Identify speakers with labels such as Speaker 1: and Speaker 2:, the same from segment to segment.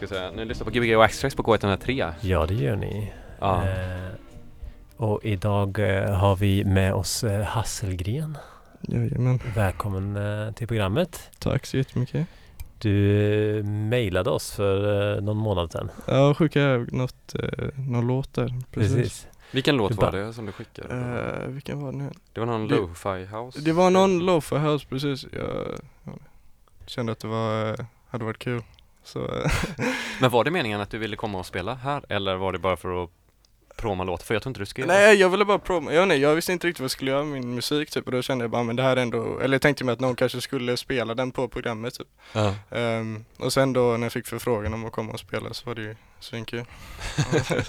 Speaker 1: Ska säga. Nu lyssnar på Gbg och X-Trax på K103.
Speaker 2: Ja, det gör ni.
Speaker 1: Ja.
Speaker 2: Eh, och idag eh, har vi med oss eh, Hasselgren.
Speaker 3: Jajamän.
Speaker 2: Välkommen eh, till programmet.
Speaker 3: Tack så jättemycket.
Speaker 2: Du eh, mejlade oss för eh, någon månad sedan.
Speaker 3: Ja, skickade jag något, eh, någon låt där. Precis.
Speaker 1: Vilken låt var det som du skickade?
Speaker 3: Eh, vilken var det nu?
Speaker 1: det var någon
Speaker 3: det-
Speaker 1: lo-fi house?
Speaker 3: Det var någon lo-fi house precis. Jag, jag kände att det var, hade varit kul. Så eh,
Speaker 1: Men var det meningen att du ville komma och spela här? Eller var det bara för att proma låt? För jag tror inte du skrev
Speaker 3: Nej jag ville bara prova, jag, nej, jag visste inte riktigt vad jag skulle göra med min musik typ och då kände jag bara men det här är ändå, eller jag tänkte mig att någon kanske skulle spela den på programmet typ.
Speaker 1: Ja.
Speaker 3: Ehm, och sen då när jag fick förfrågan om att komma och spela så var det ju svinkul.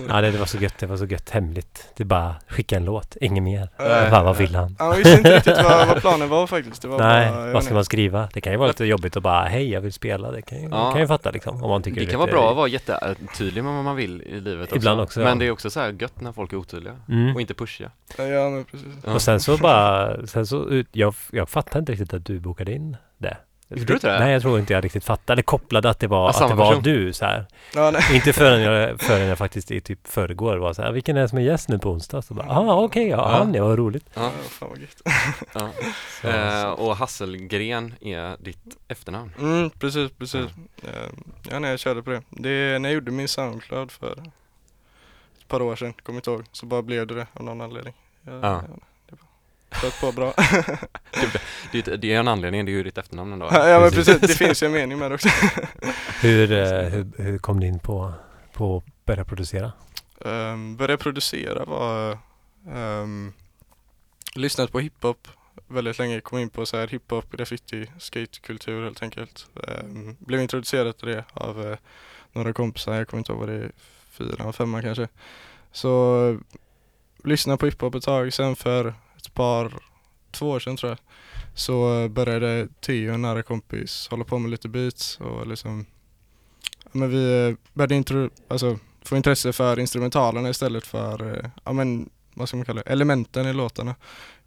Speaker 2: Ja, det, det var så gött. Det var så gött hemligt. Det är bara skicka en låt, inget mer.
Speaker 3: Eh,
Speaker 2: Bara, vad vill han?
Speaker 3: Ja, jag visste inte riktigt vad, vad planen var faktiskt. Det var
Speaker 2: Nej,
Speaker 3: bara,
Speaker 2: vad ska man skriva? Det kan ju vara lite jobbigt att bara hej, jag vill spela. Det kan ju,
Speaker 1: Ja.
Speaker 2: kan ju fatta liksom. Om man tycker
Speaker 1: Det kan vara bra att vara jättetydlig med vad man vill i livet också.
Speaker 2: Ibland också, ja.
Speaker 1: Men det är också så här gött när folk är otydliga.
Speaker 2: Mm.
Speaker 1: Och inte pushiga.
Speaker 3: Ja men precis.
Speaker 1: Ja.
Speaker 2: Och sen så bara, sen så, ut- jag, jag fattade inte riktigt att du bokade in det.
Speaker 1: Gjorde du inte det?
Speaker 2: Nej, jag tror inte jag riktigt fattade. Kopplade att det var,
Speaker 1: Ja,
Speaker 2: att det var
Speaker 1: person.
Speaker 2: du så här.
Speaker 3: Ja, nej.
Speaker 2: Inte förrän jag, förrän jag faktiskt i typ förrgår var så här, vilken är det som är gäst nu på onsdag? Så bara, ah okej, ja,
Speaker 1: Ja.
Speaker 2: han, det var roligt.
Speaker 1: Ja.
Speaker 3: Ja, fan vad gött.
Speaker 1: Ja.
Speaker 2: Så,
Speaker 1: Eh, och Hasselgren är ditt efternamn.
Speaker 3: Mm, precis, precis. Ehm, Ja, nej, jag körde på det. det. När jag gjorde min Soundcloud för ett par år sedan, kommer inte ihåg, så bara blev det det av någon anledning. Jag,
Speaker 1: Ja.
Speaker 3: Det flöt på bra.
Speaker 1: Det, är- det är en anledning, det är ju ditt efternamn ändå.
Speaker 3: ja men
Speaker 2: Precis.
Speaker 3: det finns ju en mening med det också.
Speaker 2: hur, eh, hur, hur kom du in på, på att börja producera?
Speaker 3: Um, började producera var um, lyssnat på hiphop väldigt länge, kom in på så här hiphop, graffiti, skatekultur helt enkelt. Ehm, blev introducerad till det av eh, några kompisar, jag kommer inte ihåg vad det är, fyra, femma kanske. Så uh, lyssnade på hiphop ett tag, sen för ett par, två år sedan tror jag, så började Theo, en nära kompis, hålla på med lite beats och liksom men vi eh, började intro, alltså få intresse för instrumentalerna istället för, eh, ja men vad ska man kalla det, elementen i låtarna.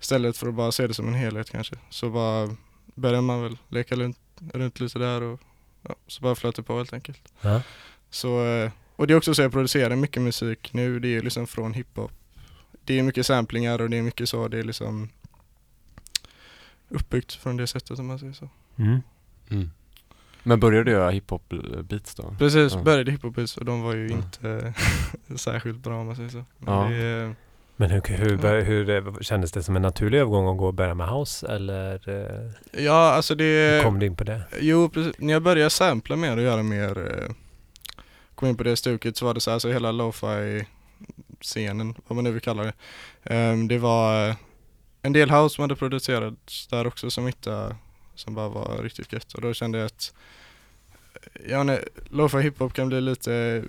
Speaker 3: Istället för att bara se det som en helhet kanske. Så bara började man väl leka runt, runt lite där och ja, så bara flöt det på helt enkelt.
Speaker 2: Ja.
Speaker 3: Så, eh, och det är också så jag producerar mycket musik nu, det är liksom från hiphop. Det är mycket samplingar och det är mycket så, det är liksom uppbyggt från det sättet om man säger så.
Speaker 2: Mm.
Speaker 1: Mm. Men började du göra hiphop-beats då?
Speaker 3: Precis,
Speaker 1: Ja.
Speaker 3: började hiphop och de var ju
Speaker 1: Ja.
Speaker 3: inte särskilt bra om man säger så. Men
Speaker 1: Ja.
Speaker 3: det, är-
Speaker 2: Men hur, hur, hur eh, kändes det som en naturlig övergång att gå och börja med house? Eller eh,
Speaker 3: ja alltså
Speaker 2: hur
Speaker 3: det
Speaker 2: kom du in på det?
Speaker 3: Jo, precis. När jag började sampla mer och göra mer, eh, kom in på det stuket så var det så här, alltså hela lo-fi scenen, vad man nu vill kalla det. Ehm, det var en del house som hade producerats där också som hittade, som bara var riktigt gött och då kände jag att, ja nej, lo-fi hiphop kan bli lite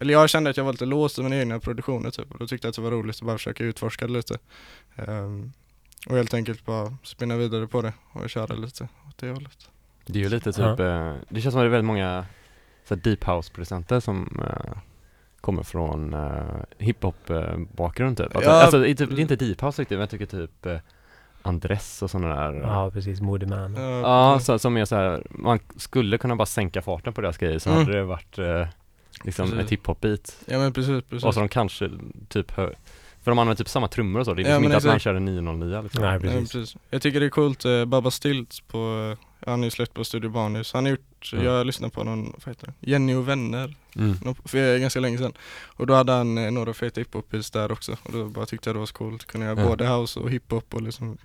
Speaker 3: eller jag kände att jag var lite låst i mina egna produktioner typ och då tyckte jag att det var roligt att bara försöka utforska det lite. Ehm, och helt enkelt bara spinna vidare på det och köra lite åt det hållet.
Speaker 1: Det är ju lite typ,
Speaker 2: Ja.
Speaker 1: eh, det känns som att det är väldigt många så deep house-producenter som eh, kommer från uh, hiphop-bakgrund typ. Alltså,
Speaker 3: Ja,
Speaker 1: alltså inte, det är inte deep house riktigt, men jag tycker typ uh, Andres och sådana där.
Speaker 2: Ja, precis. Moody Man.
Speaker 1: Ja,
Speaker 3: precis.
Speaker 1: så, som är så här, man skulle kunna bara sänka farten på deras grejer så
Speaker 3: Mm.
Speaker 1: hade det varit eh, liksom
Speaker 3: Precis.
Speaker 1: ett hiphop-beat.
Speaker 3: Ja men precis, precis.
Speaker 1: Och så de kanske typ hör, för de använder typ samma trummor och så, det är
Speaker 3: Ja,
Speaker 1: liksom
Speaker 3: men
Speaker 1: inte att man
Speaker 3: exakt.
Speaker 1: kör en 909 liksom.
Speaker 2: Nej,
Speaker 3: Ja, men
Speaker 2: precis.
Speaker 3: precis. Jag tycker det är coolt, eh, Babba Stilts på, eh, han är ju släppt på Studio Barnys. Han har gjort,
Speaker 1: Mm.
Speaker 3: jag lyssnade på någon, vad heter det? Jenny och vänner,
Speaker 1: Mm.
Speaker 3: nå- för ganska länge sedan. Och då hade han eh, några feta hiphop där också. Och då bara tyckte jag det var så coolt, kunna göra
Speaker 1: Ja.
Speaker 3: både house och hiphop och liksom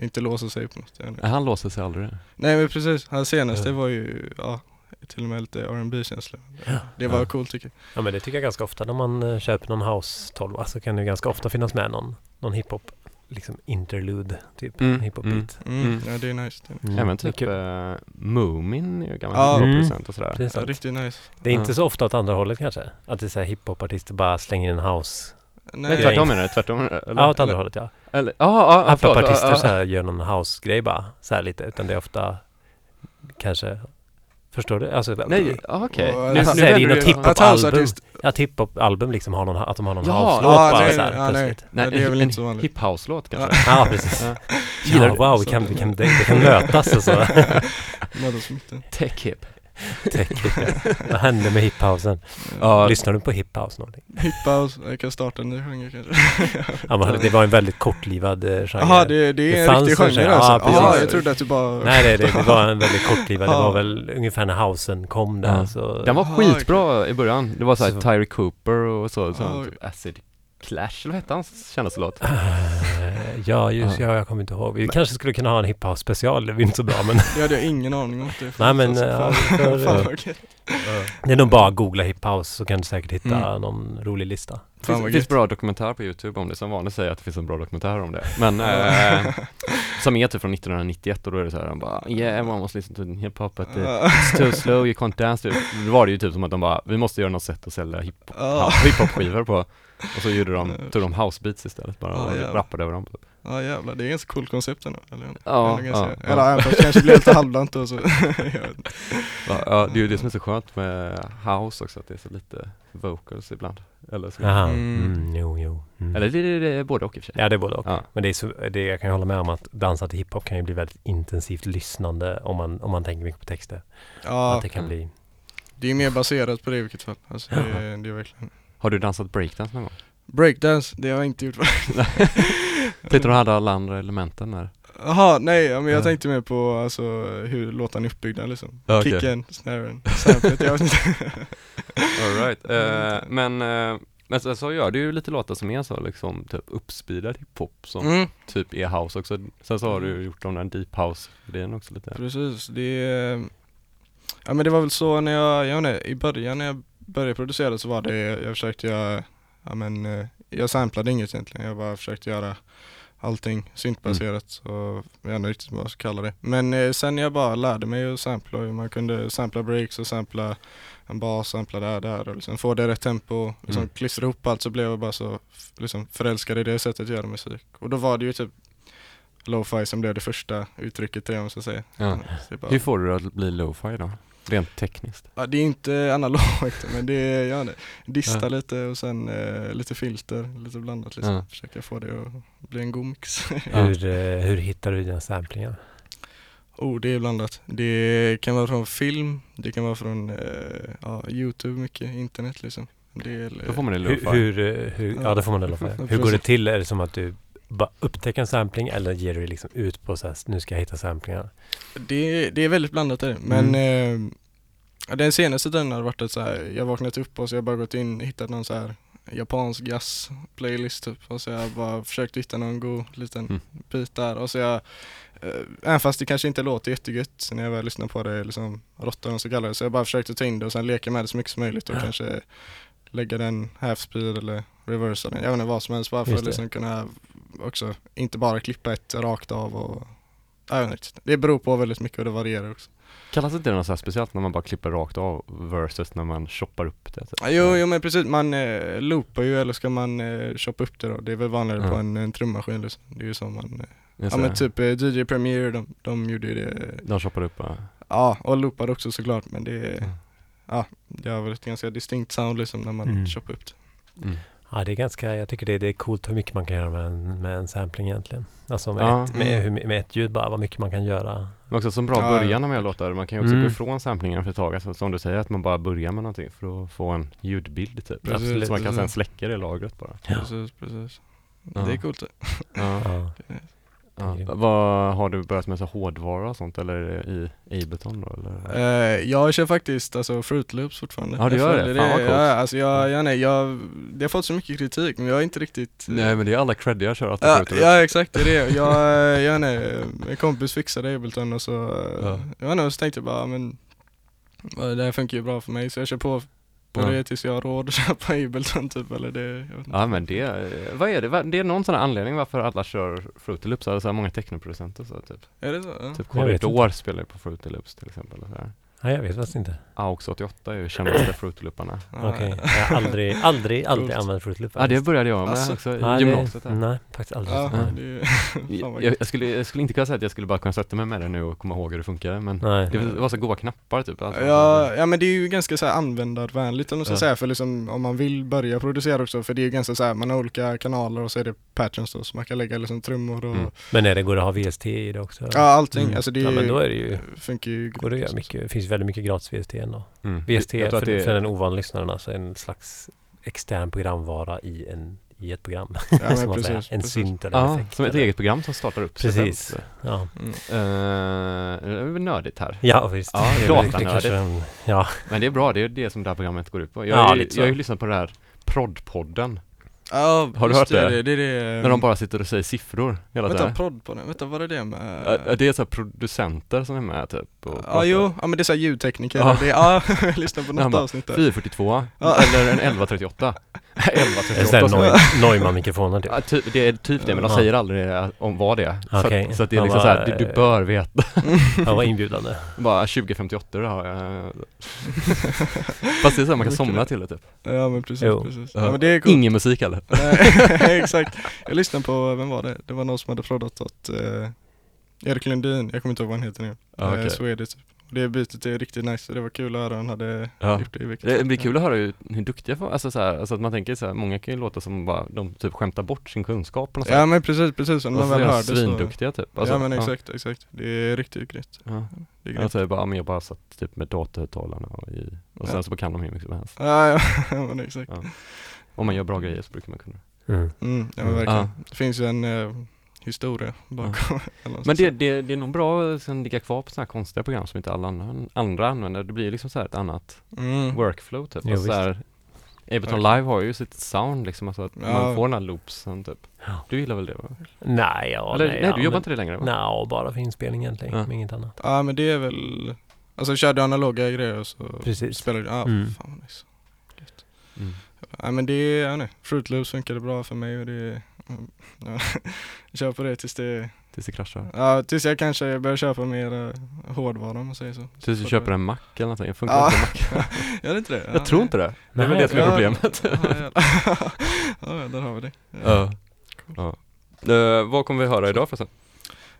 Speaker 3: inte låsa sig på något. Jag.
Speaker 1: Nej, Han låser sig aldrig.
Speaker 3: Nej men precis, hans senaste var ju, ja, till och med lite R&B känsla
Speaker 2: Ja.
Speaker 3: Det var
Speaker 1: Ja.
Speaker 3: coolt tycker
Speaker 2: Ja, men det tycker jag ganska ofta när man eh, köper någon house 12 så kan det ganska ofta finnas med någon, någon hiphop, liksom interlude, typ
Speaker 1: Mm,
Speaker 2: hiphop
Speaker 1: mm.
Speaker 3: Mm.
Speaker 1: Mm.
Speaker 3: Ja det är nice. Det är, nice.
Speaker 2: Mm,
Speaker 1: Även typ uh, Moomin är ju gammal
Speaker 3: Ja.
Speaker 1: hiphop-producent och sådär.
Speaker 2: Det är
Speaker 3: ja, riktigt nice.
Speaker 2: Det är inte så ofta åt andra hållet kanske? Att det är så här hiphopartister bara slänger in house.
Speaker 1: Nej,
Speaker 3: Nej,
Speaker 1: tvärtom menar du? Tvärtom? Eller?
Speaker 2: Ja, åt andra
Speaker 1: eller,
Speaker 2: hållet ja.
Speaker 1: Eller, ja, ja, ja,
Speaker 2: Att
Speaker 1: ja.
Speaker 2: så här gör någon house-grej bara, så här lite. Utan det är ofta kanske, förstår du? Alltså,
Speaker 1: Nej, ja, okej.
Speaker 3: Och-
Speaker 1: Nu-
Speaker 2: Alltså,
Speaker 1: nu
Speaker 2: är det
Speaker 1: vänder
Speaker 2: ju
Speaker 1: du-
Speaker 2: något
Speaker 1: ja.
Speaker 2: hiphop-
Speaker 3: Att house-artist,
Speaker 2: Att hiphop-album liksom har någon, att de har någon
Speaker 1: Ja,
Speaker 2: house-låt
Speaker 3: ja,
Speaker 2: bara
Speaker 3: nej,
Speaker 2: så här
Speaker 3: ja, nej.
Speaker 1: Nej,
Speaker 3: det är väl inte så vanligt.
Speaker 1: hip-house-låt
Speaker 3: Ja.
Speaker 1: kanske?
Speaker 2: Ja, precis.
Speaker 1: Ja.
Speaker 2: Ja, wow, vi kan, vi kan, det, det kan mötas och så.
Speaker 1: Tech-hip.
Speaker 2: Tech-hip, ja. Vad hände med hiphousen?
Speaker 1: Ja,
Speaker 2: Lyssnar du på hiphouse någonting?
Speaker 3: Hiphouse, jag kan starta en ny genre kanske.
Speaker 2: Ja, men det var en väldigt kortlivad eh, genre.
Speaker 3: Jaha, det, det är
Speaker 2: Det
Speaker 3: en
Speaker 2: fanns
Speaker 3: riktig
Speaker 2: en
Speaker 3: genre
Speaker 2: genre,
Speaker 3: alltså?
Speaker 2: ja, precis.
Speaker 3: jag trodde att du bara...
Speaker 2: Nej, nej, det, det var en väldigt kortlivad. Det
Speaker 3: Ja.
Speaker 2: var väl ungefär när housen kom där.
Speaker 1: Ja.
Speaker 2: Så,
Speaker 1: den var skitbra i början. Det var såhär
Speaker 2: Så-
Speaker 1: Tyree Cooper och så, så
Speaker 3: Ja,
Speaker 1: Acid Clash, eller vad hette hans kändaste låt?
Speaker 2: Eh, Ja, just
Speaker 1: Ja.
Speaker 2: ja, jag kommer inte ihåg. Vi kanske skulle kunna ha en hiphop special, det är inte så bra men
Speaker 3: Det hade jag ingen aning om. Det
Speaker 2: Nej, men,
Speaker 3: Alltså,
Speaker 2: ja,
Speaker 3: fan,
Speaker 2: för-
Speaker 3: fan, vad gött.
Speaker 2: det är nog bara att googla hiphouse så kan du säkert hitta
Speaker 3: Mm.
Speaker 2: någon rolig lista.
Speaker 1: Det finns, finns bra dokumentär på Youtube om det, som vanligt säger att det finns en bra dokumentär om det. Men, eh, som är typ från 1991 och då är det så här, de bara Yeah, everyone must listen to hiphop but uh, it's too slow, you can't dance to it." Då var det ju typ som att de bara, vi måste göra något sätt att sälja hiphop,
Speaker 3: Ja.
Speaker 1: hiphop-skivor på. Och så gjorde de, tog de housebeats istället bara
Speaker 3: Ja,
Speaker 1: och
Speaker 3: jävlar.
Speaker 1: rappade över dem.
Speaker 3: Ja jävlar, det är ganska coolt koncept ändå. Eller,
Speaker 1: Ja,
Speaker 3: eller,
Speaker 1: ja, ja.
Speaker 3: eller även fast kanske blir lite halvdant och så.
Speaker 1: Ja, ja, det är ju det som är så skönt med house också, att det är så lite vocals ibland. Eller så.
Speaker 2: Jaha,
Speaker 3: Mm.
Speaker 2: mm, jo, jo. Mm.
Speaker 1: Eller det, det, det är både och i och för sig.
Speaker 2: Ja, det är både och.
Speaker 1: Ja.
Speaker 2: Men det är så, det, jag kan hålla med om att dansa till hiphop kan ju bli väldigt intensivt lyssnande om man, om man tänker mycket på texter.
Speaker 3: Ja,
Speaker 2: Att det kan
Speaker 1: mm.
Speaker 2: bli...
Speaker 3: det är mer baserat på det i vilket fall. Alltså, det, det är verkligen.
Speaker 1: Har du dansat breakdance någon gång?
Speaker 3: Breakdance, det har jag inte gjort.
Speaker 1: Tänkte du hade alla andra elementen där?
Speaker 3: Jaha, nej, men jag
Speaker 1: Ja.
Speaker 3: tänkte mer på alltså, hur låtarna är uppbyggda liksom.
Speaker 1: Okej.
Speaker 3: Kicken, snaren, samplet, jag vet inte.
Speaker 1: All right. Eh, men, eh, men så, så gör du ju lite låtar som är så liksom typ uppspeedad hiphop som
Speaker 3: Mm,
Speaker 1: typ är house också. Sen så har du gjort de där deep house grejen också lite.
Speaker 3: precis, det är, Ja men det var väl så när jag, jag vet inte, i början när jag började producera så var det, jag försökte göra, ja men, eh, jag samplade inget egentligen. Jag bara försökte göra allting syntbaserat och jag vet inte riktigt vad jag ska kalla det. Men eh, sen jag bara lärde mig att sampla, man kunde sampla breaks och sampla en bas, sampla där, där och liksom få det i rätt tempo, liksom
Speaker 1: Mm.
Speaker 3: klistra ihop allt så blev jag bara så liksom förälskad i det sättet att göra musik. Och då var det ju typ lo-fi som blev det första uttrycket till det om man ska säga.
Speaker 1: Ja.
Speaker 3: Så bara,
Speaker 1: Hur får du det att bli lo-fi då? Rent tekniskt?
Speaker 3: ja, det är inte analogt men det är, ja, det- dista
Speaker 1: Ja.
Speaker 3: lite och sen eh, lite filter, lite blandat liksom.
Speaker 1: Ja.
Speaker 3: Försöka få det att bli en god mix.
Speaker 1: Ja.
Speaker 2: Hur, eh, hur hittar du dina samplingar?
Speaker 3: oh, det är blandat. Det kan vara från film, det kan vara från eh, ja, Youtube mycket, internet liksom. Det är,
Speaker 1: Då får man det
Speaker 2: Hur,
Speaker 1: lo-fi.
Speaker 2: hur, eh, hur, ja, det får man det i.
Speaker 3: Ja,
Speaker 2: Hur går det till? Är det som att du bara upptäcker en sampling eller ger du dig liksom ut på så här, nu ska jag hitta samplingar?
Speaker 3: Det, det är väldigt blandat det. Men eh, den senaste tiden har varit att så här, jag vaknat upp och så jag bara gått in och hittat någon så här japansk jazz-playlist typ. Och så jag bara försökt hitta någon god liten
Speaker 1: Mm.
Speaker 3: bit där. Och så jag, eh, även fast det kanske inte låter jättegött när jag väl lyssnar på det, liksom råttan så kallar det, så jag bara försökt att ta in det och sen leka med det så mycket som möjligt och
Speaker 2: Ja.
Speaker 3: kanske lägga den half speed eller reversa den, jag vet inte vad som helst bara för att liksom kunna också inte bara klippa ett rakt av och jag vet inte. Det beror på väldigt mycket och det varierar också.
Speaker 1: Kallas inte det något så här speciellt när man bara klipper rakt av versus när man choppar upp det? Typ?
Speaker 3: Jo, jo men precis, man eh, loopar ju eller ska man eh, choppa upp det då? Det är väl vanligare
Speaker 1: Ja.
Speaker 3: på en, en trummaskin liksom. Det är ju så man, eh, ja men typ eh, DJ Premiere, de, de gjorde ju det,
Speaker 1: De choppar upp ja.
Speaker 3: ja och loopade också såklart men det,
Speaker 1: Mm.
Speaker 3: ja det har väl ett ganska distinkt sound liksom när man
Speaker 2: Mm.
Speaker 3: choppar upp det.
Speaker 1: Mm.
Speaker 2: Ja, det är ganska, jag tycker det, det är coolt hur mycket man kan göra med en, med en sampling egentligen. Alltså med,
Speaker 1: Ja.
Speaker 2: ett, med,
Speaker 3: Mm.
Speaker 2: hur- med ett ljud bara, vad mycket man kan göra.
Speaker 1: Men också som bra
Speaker 3: Ja,
Speaker 1: början gör låtar. Man kan ju också
Speaker 2: Mm.
Speaker 1: gå ifrån samplingen för ett tag. Alltså, som du säger, att man bara börjar med någonting för att få en ljudbild typ.
Speaker 3: Precis,
Speaker 1: så man kan sen släcka det lagret bara.
Speaker 2: Ja.
Speaker 3: Precis, precis.
Speaker 1: Ja.
Speaker 3: Det är coolt det.
Speaker 1: Ja.
Speaker 2: Ja.
Speaker 1: Ja. Vad, har du börjat med så hårdvara och sånt eller det i Ableton då eller?
Speaker 3: Eh, jag kör faktiskt alltså Fruit Loops fortfarande.
Speaker 1: Ja, du
Speaker 3: Jag
Speaker 1: gör det?
Speaker 3: följer
Speaker 1: Fan, vad coolt.
Speaker 3: Ja, alltså jag, jag, nej, jag, det har fått så mycket kritik men jag är inte riktigt
Speaker 1: Nej men det är alla creddiga kör att
Speaker 3: Ja,
Speaker 1: skjuter upp.
Speaker 3: ja exakt, det är det. Jag, jag nej, en kompis fixade Ableton och så,
Speaker 1: Ja.
Speaker 3: jag inte, så tänkte jag bara men ja, det här funkar ju bra för mig så jag kör på på
Speaker 1: Ja.
Speaker 3: det tills jag har råd att köpa Ableton typ eller det.
Speaker 1: Ja men det, vad är det? Det är någon sån här anledning varför alla kör Fruity Loops, alltså så här många technoproducenter så typ.
Speaker 3: Är det så? Ja.
Speaker 1: Typ Corridor spelar ju på Fruity Loops till exempel och så här.
Speaker 2: Nej, jag vet faktiskt inte.
Speaker 1: AUX 88 är ju kändaste Fruity Looparna.
Speaker 3: Ja.
Speaker 2: Okej, jag har aldrig, aldrig, aldrig använt Fruit Loop.
Speaker 1: Ja det började jag med
Speaker 3: Alltså,
Speaker 1: också i
Speaker 2: Nej,
Speaker 1: gymnasiet
Speaker 2: det. Nej, faktiskt aldrig.
Speaker 3: Ja,
Speaker 1: Ja.
Speaker 3: det är
Speaker 1: Jag, jag, skulle, jag skulle inte kunna säga att jag skulle bara kunna sätta mig med det nu och komma ihåg hur det funkar men
Speaker 2: Nej.
Speaker 1: det var så goda knappar typ. Alltså.
Speaker 3: Ja, ja men det är ju ganska så här användarvänligt om man ska
Speaker 1: Ja.
Speaker 3: säga för liksom om man vill börja producera också för det är ju ganska så här, man har olika kanaler och så är det patterns då så man kan lägga liksom trummor och
Speaker 1: Mm.
Speaker 2: Men är det, går det att ha VST i det också?
Speaker 3: ja allting,
Speaker 1: Mm.
Speaker 3: alltså det
Speaker 2: Ja,
Speaker 3: är
Speaker 2: men
Speaker 3: ju,
Speaker 2: då är det ju,
Speaker 3: funkar ju
Speaker 2: går det att göra mycket. Finns finns väldigt mycket gratis VST ändå.
Speaker 1: Mm.
Speaker 2: VST för,
Speaker 1: det
Speaker 2: för den ovana lyssnaren alltså en slags extern programvara i, en, i ett program.
Speaker 3: Ja,
Speaker 2: säger.
Speaker 3: precis,
Speaker 2: En
Speaker 3: precis.
Speaker 2: synt eller
Speaker 1: ja,
Speaker 2: effekt.
Speaker 1: som ett
Speaker 2: eller-
Speaker 1: eget program som startar upp
Speaker 2: Precis. Ja,
Speaker 3: Mm.
Speaker 1: Det är väl nördigt här.
Speaker 2: ja visst.
Speaker 1: Ja, datanördigt.
Speaker 2: Ja,
Speaker 1: Men det är bra, det är det som det här programmet går ut på. Jag,
Speaker 2: Ja,
Speaker 1: jag har ju lyssnat på det här proddpodden.
Speaker 3: Ja,
Speaker 1: Har du hört det?
Speaker 3: Det, det, är det
Speaker 1: När de bara sitter och säger siffror hela
Speaker 3: Vänta,
Speaker 1: tiden.
Speaker 3: prodd på den. Vänta, vad är det med?
Speaker 1: Ja, Det är så här producenter som är med typ och
Speaker 3: Ja,
Speaker 1: pratar.
Speaker 3: jo, ja men det är såhär ljudtekniker.
Speaker 1: Ja.
Speaker 3: Det, ja, jag lyssnade på något avsnitt där.
Speaker 1: 442
Speaker 3: Ja.
Speaker 1: eller en 1138.
Speaker 2: en sån
Speaker 1: 1138
Speaker 2: där
Speaker 1: som-
Speaker 2: Neu- Neumann-mikrofoner typ.
Speaker 1: Ja, ty, det är typ det, men de säger aldrig det om vad det är. Så,
Speaker 2: Okej.
Speaker 1: att, så att det är liksom såhär, du, du
Speaker 2: eh,
Speaker 1: bör veta.
Speaker 2: Han var inbjudande.
Speaker 1: Bara 2058 det har jag. Fast det är så här, man kan somna
Speaker 3: det.
Speaker 1: till det typ.
Speaker 3: Ja men precis,
Speaker 2: Jo.
Speaker 3: precis.
Speaker 1: Ja.
Speaker 3: Men det är coolt.
Speaker 1: Ingen musik heller.
Speaker 3: Nej, exakt. Jag lyssnade på, vem var det? Det var någon som hade proddat åt eh, Erik Lundin, jag kommer inte ihåg vad han heter nu.
Speaker 1: Okej.
Speaker 3: Eh, Swedish. typ. Och Det bytet är riktigt nice, så det var kul att höra han hade
Speaker 1: Ja.
Speaker 3: gjort det i veckan.
Speaker 1: Det blir kul att höra hur, hur duktiga för, alltså så här, alltså att man tänker så här, många kan ju låta som bara, de typ skämtar bort sin kunskap på något
Speaker 3: Ja
Speaker 1: sätt.
Speaker 3: men precis, precis. När
Speaker 1: Och
Speaker 3: man
Speaker 1: så
Speaker 3: väl hör det så...
Speaker 1: svinduktiga typ. Alltså,
Speaker 3: ja men exakt, exakt. Det är riktigt grymt.
Speaker 1: Ja.
Speaker 3: Det är
Speaker 1: Jag
Speaker 3: grymt.
Speaker 1: säger bara, men jag bara satt typ med datorhögtalarna och, i, och sen
Speaker 3: Ja.
Speaker 1: så kan de hur mycket som helst.
Speaker 3: Ja, ja, men exakt.
Speaker 1: Ja. Om man gör bra grejer så brukar man kunna.
Speaker 2: Mm.
Speaker 3: Mm, ja men
Speaker 2: Mm.
Speaker 3: verkligen.
Speaker 1: Ja.
Speaker 3: Det finns ju en eh, historia bakom. man
Speaker 1: Men det, det, det är nog bra att ligga kvar på sådana här konstiga program som inte alla andra, använder. Det blir liksom så här ett annat.
Speaker 3: Mm.
Speaker 1: workflow typ.
Speaker 2: Jo,
Speaker 1: alltså här, Ableton. Live har ju sitt sound liksom, alltså att
Speaker 3: Ja.
Speaker 1: man får den här loopsen typ.
Speaker 2: Ja.
Speaker 1: Du gillar väl det va?
Speaker 2: Nej, ja,
Speaker 1: Eller
Speaker 2: nej,
Speaker 1: nej,
Speaker 2: ja,
Speaker 1: du jobbar
Speaker 2: men-
Speaker 1: inte det längre va?
Speaker 2: Nej, bara för inspelning egentligen,
Speaker 1: Ja.
Speaker 2: men inget annat.
Speaker 3: Ja men det är väl, alltså kör du analoga grejer så
Speaker 2: Precis.
Speaker 3: spelar du, ja
Speaker 2: Mm.
Speaker 3: fan vad nice.
Speaker 1: Mm.
Speaker 3: Ja men det är, ja, nej, Fruit Loops funkade bra för mig och det, ja, jag kör på det tills det,
Speaker 1: Tills det kraschar.
Speaker 3: ja tills jag kanske börjar köpa mer uh, hårdvara om man säger så.
Speaker 1: Tills du
Speaker 3: Så
Speaker 1: köper
Speaker 3: det-
Speaker 1: en Mac eller någonting. Funkar
Speaker 3: Ja.
Speaker 1: inte Mac?
Speaker 3: Gör det inte det?
Speaker 1: Jag tror inte det. Det är väl
Speaker 2: Nej,
Speaker 1: det som är
Speaker 3: ja.
Speaker 1: problemet.
Speaker 3: Ja, ja där har vi det.
Speaker 1: Ja. ja. Eh, vad kommer vi höra idag förresten?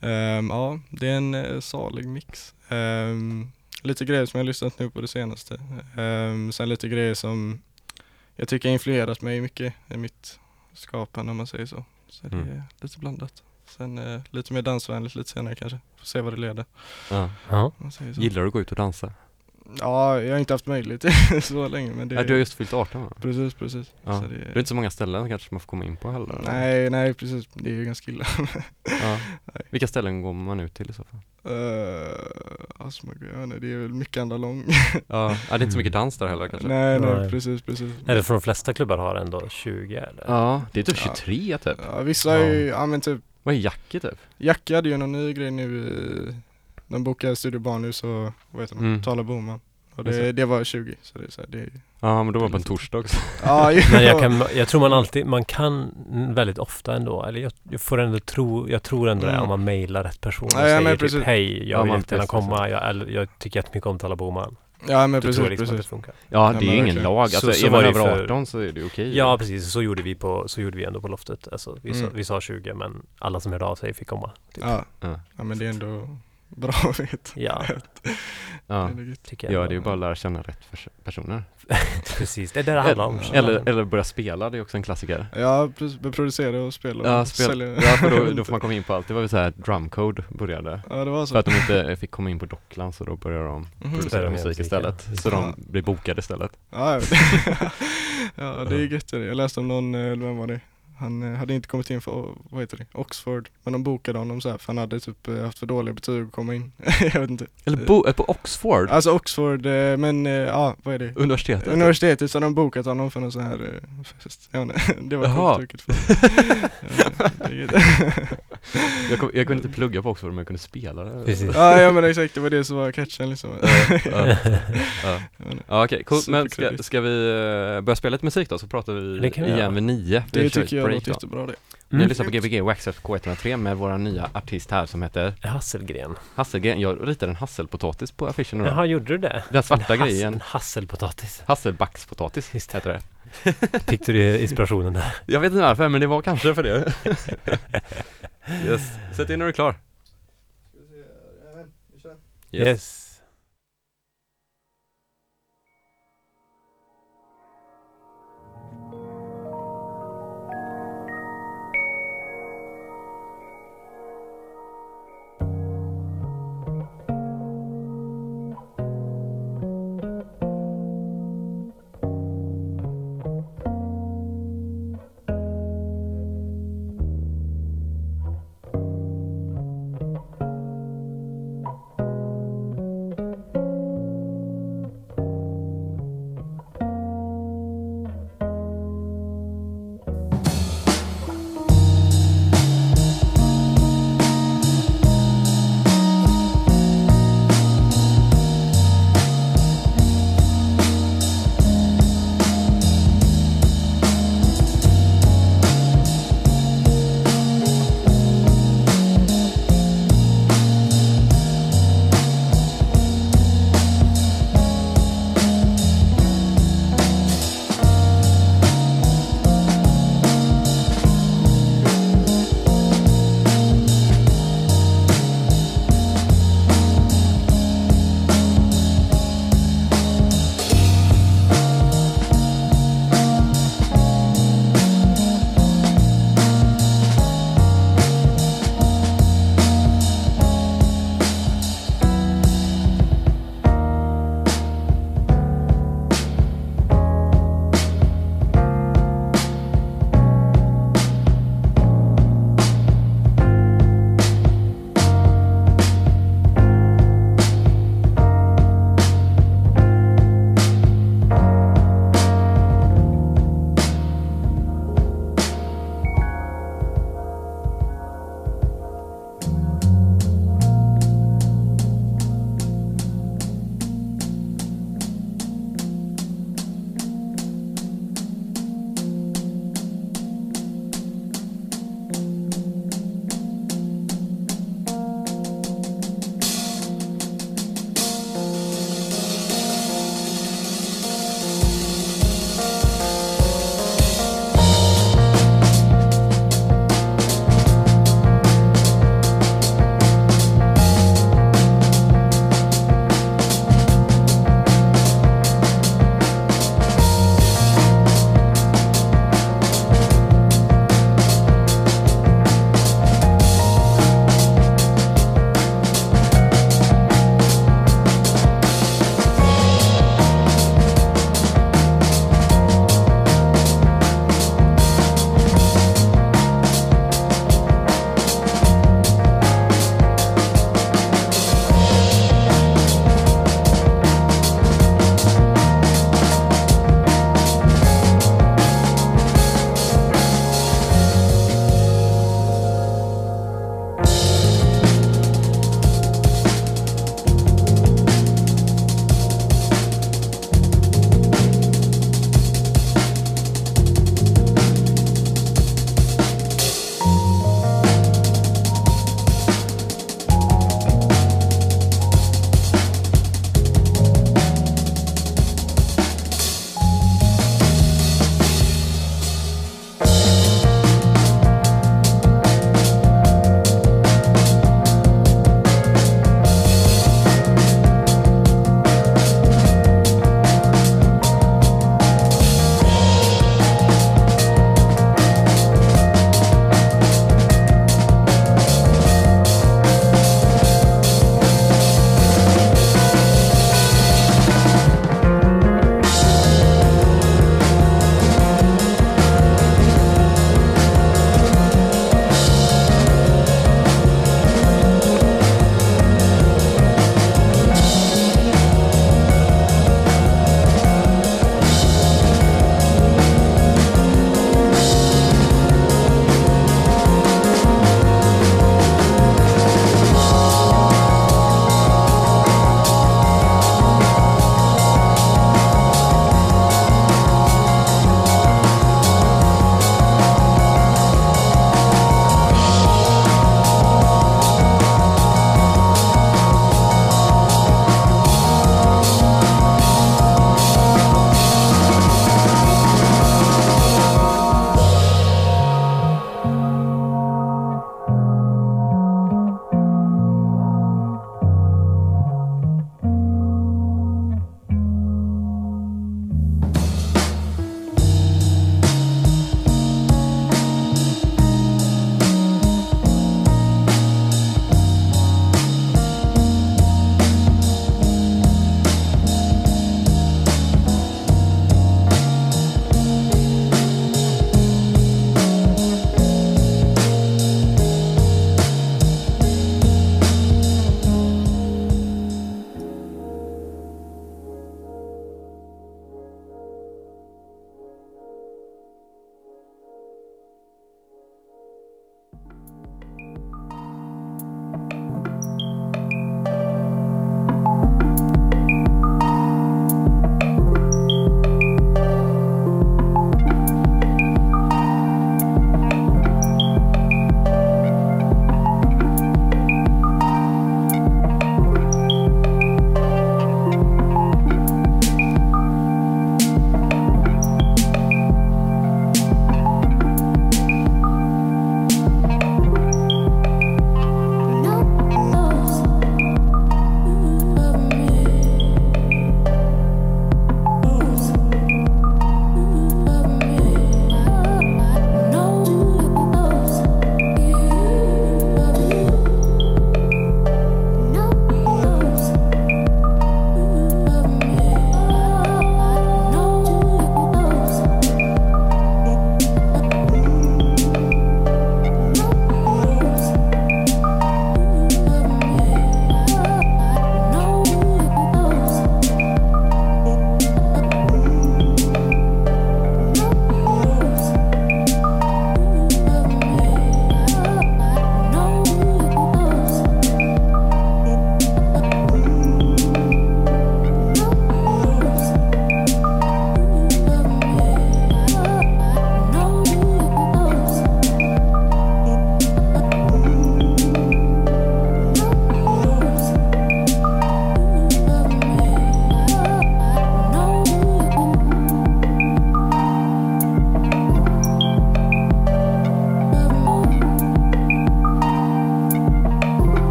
Speaker 3: Ehm, ja, det är en uh, salig mix. Ehm, lite grejer som jag har lyssnat nu på det senaste. Um, sen lite grejer som jag tycker har influerat mig mycket i mitt skapande om man säger så. Så det
Speaker 1: Mm.
Speaker 3: är lite blandat. Sen eh, lite mer dansvänligt lite senare kanske. Får se vad det leder.
Speaker 1: Ja.
Speaker 2: Ja.
Speaker 1: Gillar du att gå ut och dansa?
Speaker 3: Ja, jag har inte haft möjlighet så länge men det
Speaker 1: Nej, du har just fyllt 18 va?
Speaker 3: Precis, precis.
Speaker 1: Ja.
Speaker 3: Så
Speaker 1: Det
Speaker 3: det
Speaker 1: är inte så många ställen kanske man får komma in på heller? eller?
Speaker 3: Nej, nej precis. Det är ju ganska illa.
Speaker 1: Ja. Vilka ställen går man ut till i så fall?
Speaker 3: Uh, alltså, jag vet inte, det är väl mycket andra lång.
Speaker 1: Ja, ja det är inte så mycket dans där heller kanske?
Speaker 3: nej, nej,
Speaker 2: Nej.
Speaker 3: precis, precis.
Speaker 2: Eller för de flesta klubbar har ändå 20 eller?
Speaker 1: Ja, det är typ
Speaker 3: Ja.
Speaker 1: 23 typ.
Speaker 3: Ja, vissa är ju, ja men typ,
Speaker 1: Vad är Jackie typ?
Speaker 3: Jackie hade ju någon ny grej nu i, de bokade Studio Barnhus och, vad heter de,
Speaker 1: Mm.
Speaker 3: Tala Boman. Och det,
Speaker 1: det.
Speaker 3: det var 20, så det är så här, det är
Speaker 1: Ja, men då var det på en torsdag också.
Speaker 3: Ja, ju-
Speaker 2: Men jag, kan, jag tror man alltid, man kan väldigt ofta ändå, eller jag, jag får ändå tro, jag tror ändå det
Speaker 3: Mm.
Speaker 2: om man mailar rätt person och
Speaker 3: Ja, ja,
Speaker 2: säger
Speaker 3: men
Speaker 2: typ
Speaker 3: precis.
Speaker 2: hej, jag
Speaker 1: Ja,
Speaker 2: vill jättegärna
Speaker 1: precis,
Speaker 2: komma, jag, eller, jag tycker jättemycket om Tala Boman.
Speaker 3: ja men
Speaker 2: Då
Speaker 3: precis,
Speaker 2: liksom att det
Speaker 3: precis.
Speaker 2: funkar.
Speaker 1: Ja,
Speaker 3: Ja,
Speaker 1: det är
Speaker 3: men
Speaker 1: ingen
Speaker 3: verkligen.
Speaker 1: lag.
Speaker 2: Så-
Speaker 1: Alltså,
Speaker 2: så
Speaker 1: är
Speaker 2: var
Speaker 1: man
Speaker 2: det
Speaker 1: över
Speaker 2: för-
Speaker 1: 18 så är det okej.
Speaker 2: Ja precis, så gjorde vi på, så gjorde vi ändå på loftet. Alltså, vi, sa,
Speaker 3: Mm.
Speaker 2: vi sa 20 men alla som hörde av sig fick komma. Typ.
Speaker 3: Ja,
Speaker 1: Ja.
Speaker 3: ja men det är ändå bra att veta.
Speaker 2: Ja,
Speaker 1: Ja.
Speaker 3: Det är gött.
Speaker 2: tycker jag.
Speaker 1: ja, det är ju bara att lära känna rätt pers- personer.
Speaker 2: Precis, det är det det handlar om.
Speaker 1: Eller, eller börja spela, det är också en klassiker.
Speaker 3: Ja, precis, producera och spela och
Speaker 1: Ja, spel,
Speaker 3: sälja.
Speaker 1: ja för då, då får man komma in på allt. Det var väl såhär drumcode började.
Speaker 3: Ja, det var så.
Speaker 1: För att de inte fick komma in på Dockland så då började de
Speaker 3: Mhm.
Speaker 1: producera musik istället. Så
Speaker 3: Ja.
Speaker 1: de blev bokade istället.
Speaker 3: Ja, ja. ja, det är gött. Jag läste om någon, eh, vem var det? Han eh, hade inte kommit in för, vad heter det, Oxford. Men de bokade honom så här, för han hade typ eh, haft för dåliga betyg att komma in. jag vet inte.
Speaker 1: Eller bo, eh, på Oxford,
Speaker 3: Alltså Oxford, men ja, vad är det?
Speaker 1: universitetet.
Speaker 3: Universitetet, så hade de bokat honom för någon sån här fest. Jag vet inte, det var
Speaker 1: Jaha.
Speaker 3: coolt
Speaker 1: Jag, kom, jag kunde inte plugga på Oxford men jag kunde spela det.
Speaker 2: Precis.
Speaker 3: Ja, ja men exakt, det var det som var catchen liksom.
Speaker 1: Ja, ja, ja. Okej, cool. Men ska, ska vi eh, börja spela lite musik då så pratar vi igen
Speaker 2: göra.
Speaker 1: vid nio. Vi
Speaker 3: Det tycker jag låter jättebra det.
Speaker 1: Ni
Speaker 2: Mm.
Speaker 1: lyssnar på Gbg Waxf K103 med våra nya artist här som heter
Speaker 2: Hasselgren.
Speaker 1: Hasselgren. Jag ritade en hasselpotatis på affischen då.
Speaker 2: Jaha, gjorde du det?
Speaker 1: Den svarta
Speaker 2: En
Speaker 1: grejen.
Speaker 2: En hasselpotatis.
Speaker 1: Hasselbackspotatis
Speaker 2: Just
Speaker 1: heter det.
Speaker 2: Fick du det inspirationen där?
Speaker 1: Jag vet inte varför men det var kanske för det. yes. Sätt in när du är klar.
Speaker 2: Yes.
Speaker 4: if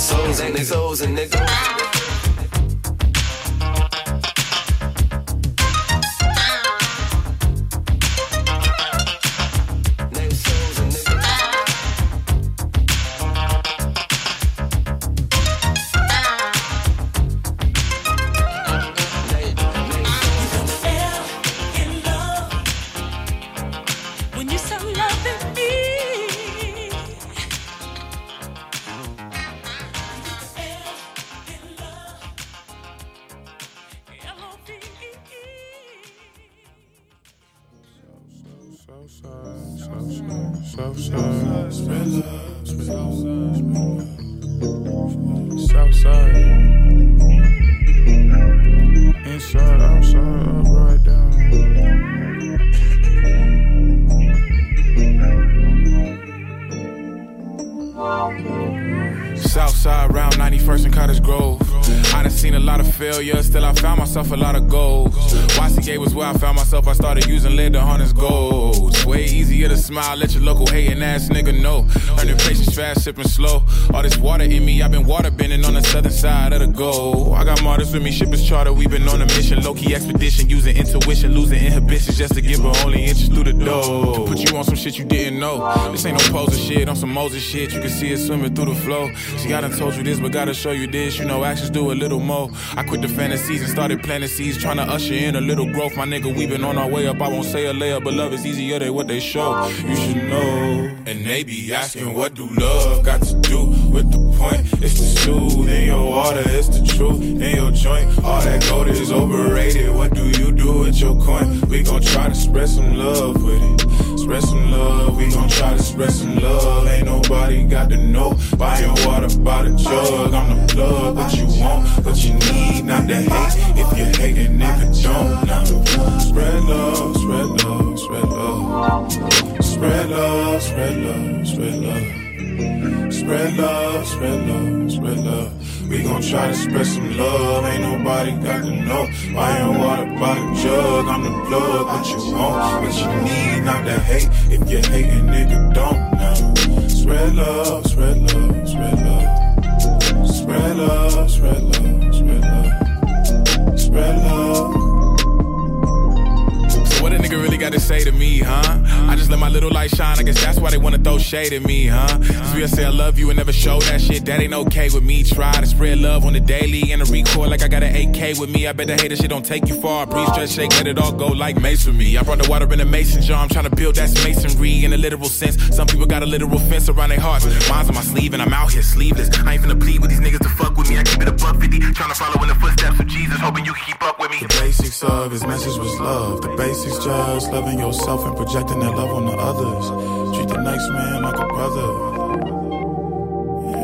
Speaker 4: souls and they souls and
Speaker 5: they smile, let your local hating ass nigga know. Learning patience fast, sipping slow. All this water in me, I've been water bending on the southern side of the goal. I got martyrs with me, ship is charter, we've been on a mission. Low key expedition, using intuition, losing inhibitions just to give her only inches through the door. Put you on some shit you didn't know. This ain't no poser shit, on some Moses shit, you can see it swimming through the flow. She I done told you this, but gotta show you this. You know, actions do a little more. I quit the fantasies and started planting seeds, trying to usher in a little growth. My nigga, we been on our way up. I won't say a layup, but love is easier than what they show. You should know. And they be asking, what do love got to do with the point? It's the soothe in your water, it's the truth in your joint. All that gold is overrated. What do you do with your coin? We gon' try to spread some love with it. Spread some love, we gon' try to spread some love. Ain't nobody got to know. Buying water by the jug. I'm the plug, what you want, what you need, not the hate. If you hating, nigga, don't. Now, spread love, spread love, spread love. Spread love, spread love, spread love. Spread love, spread love, spread love. We gon' try to spread some love. Ain't nobody got to know. Buying water by the jug. I'm the plug. What you want, what you need, not the hate. If you hating, nigga, don't now. Spread love, spread love, spread love. Spread love, spread love, spread love. Spread love. What a nigga really got to say to me, huh? I just let my little light shine. I guess that's why they wanna throw shade at me, huh? Cause we say I love you and never show that shit. That ain't okay with me. Try to spread love on the daily and a record like I got an AK with me. I bet the hater shit don't take you far. Breeze, stretch, shake, let it all go like mace with me. I brought the water in a mason jar. I'm trying to build that masonry in a literal sense. Some people got a literal fence around their hearts. Mine's on my sleeve and I'm out here sleeveless. I ain't finna plead with these niggas to fuck with me. I keep it above 50. Trying to follow in the footsteps of Jesus, hoping you can keep up with me. The basics of his message was love. The basics just loving yourself and projecting that love on the others. Treat the next man like a brother.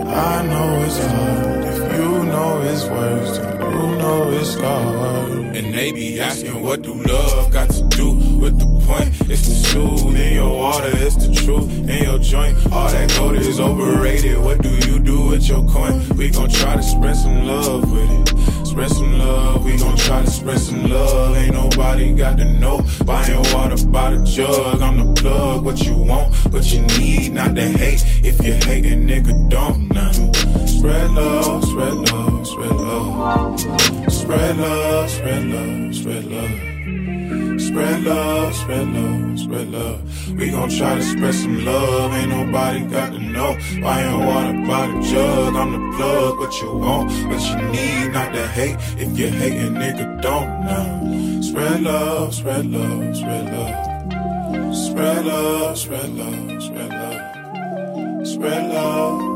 Speaker 5: I know it's hard. If you know it's worse, you know it's hard. And they be asking, what do love got to do with the point? It's the truth in your water, it's the truth in your joint. All that gold is overrated. What do you do with your coin? We gon' try to spread some love with it. Spread some love, we gon' try to spread some love. Ain't nobody got to know. Buying water by the jug, I'm the plug. What you want, what you need, not to hate. If you hate a nigga, don't now. Spread love, spread love, spread love. Spread love, spread love, spread love. Spread love, spread love, spread love. We gon' try to spread some love. Ain't nobody got to know. Buying water by the jug. I'm the plug. What you want, what you need, not to hate. If you hate a nigga, don't now. Spread love, spread love, spread love. Spread love, spread love, spread love. Spread love.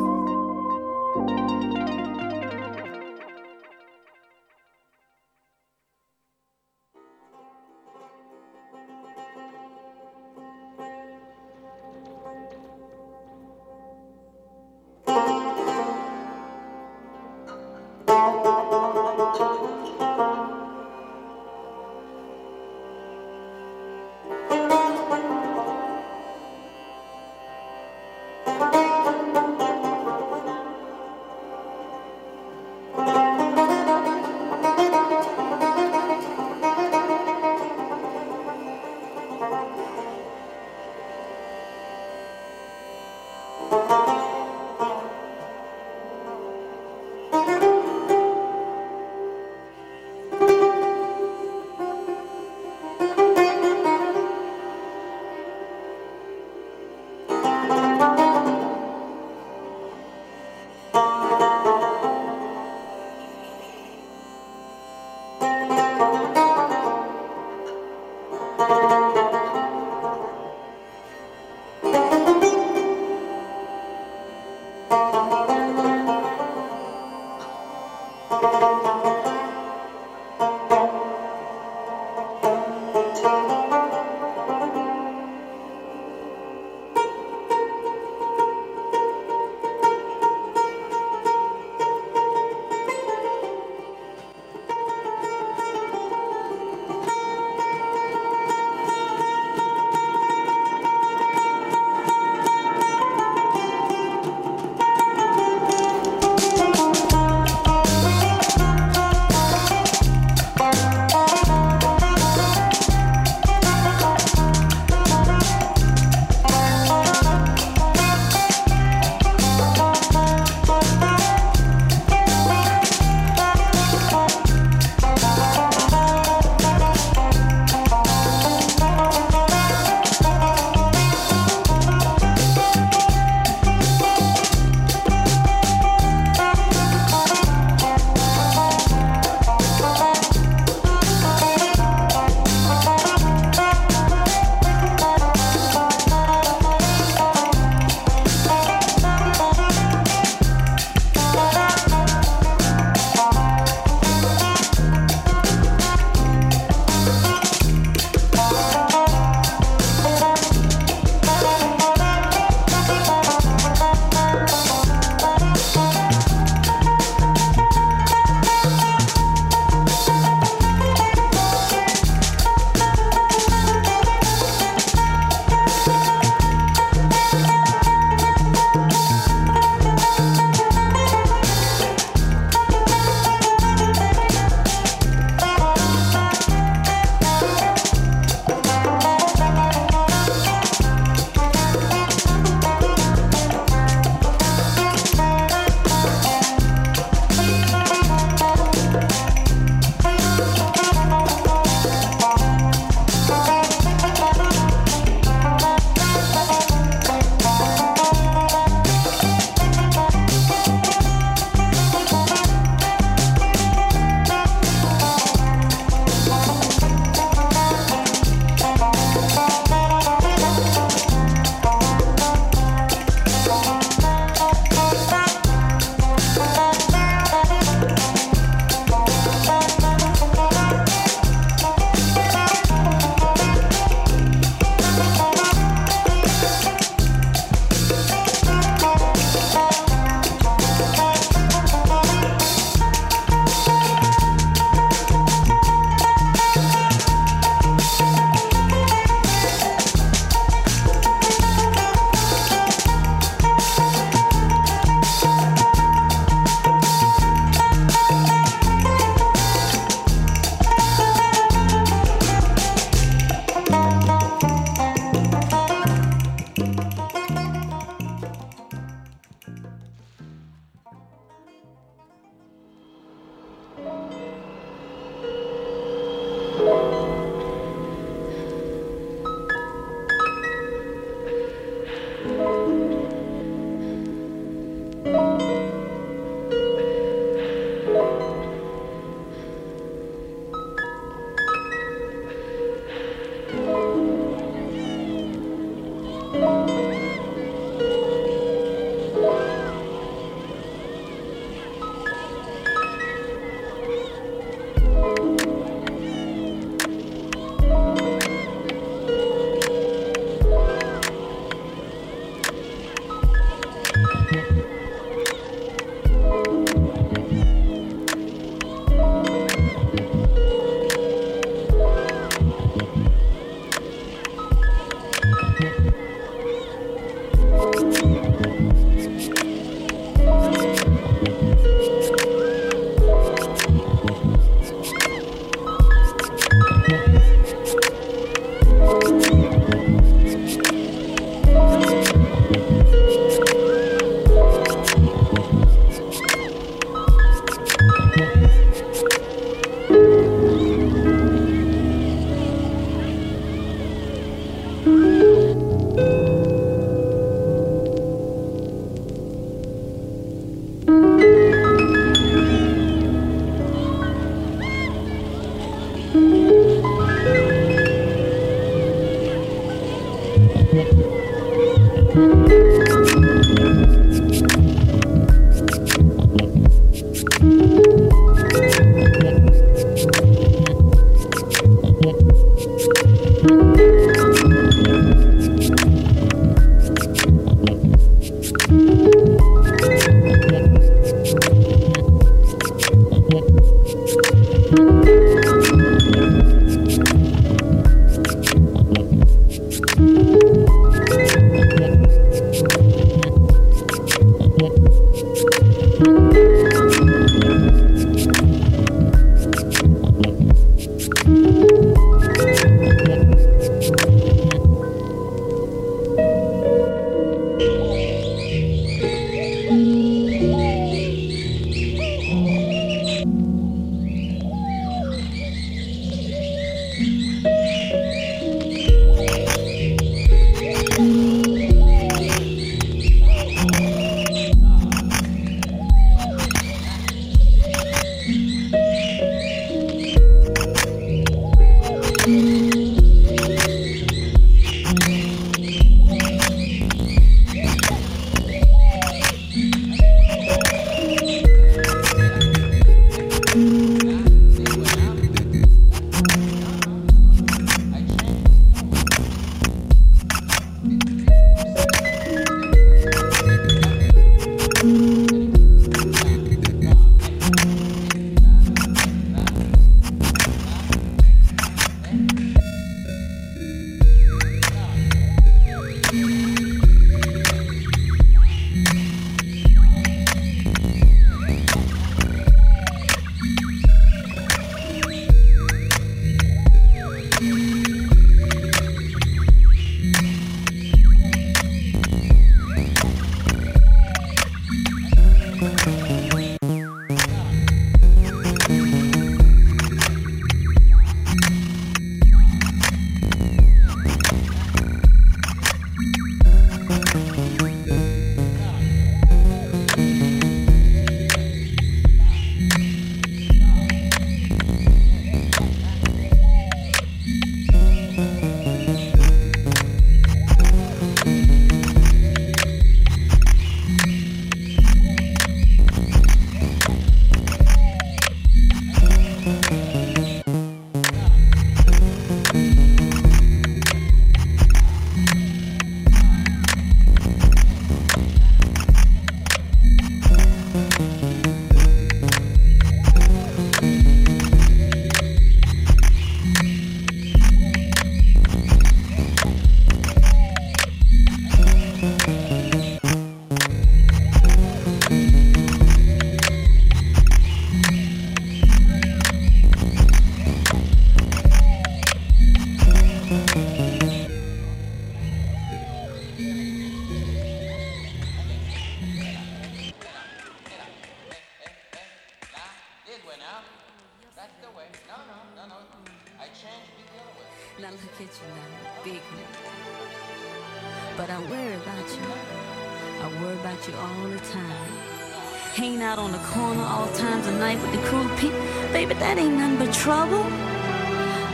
Speaker 6: That ain't none but trouble.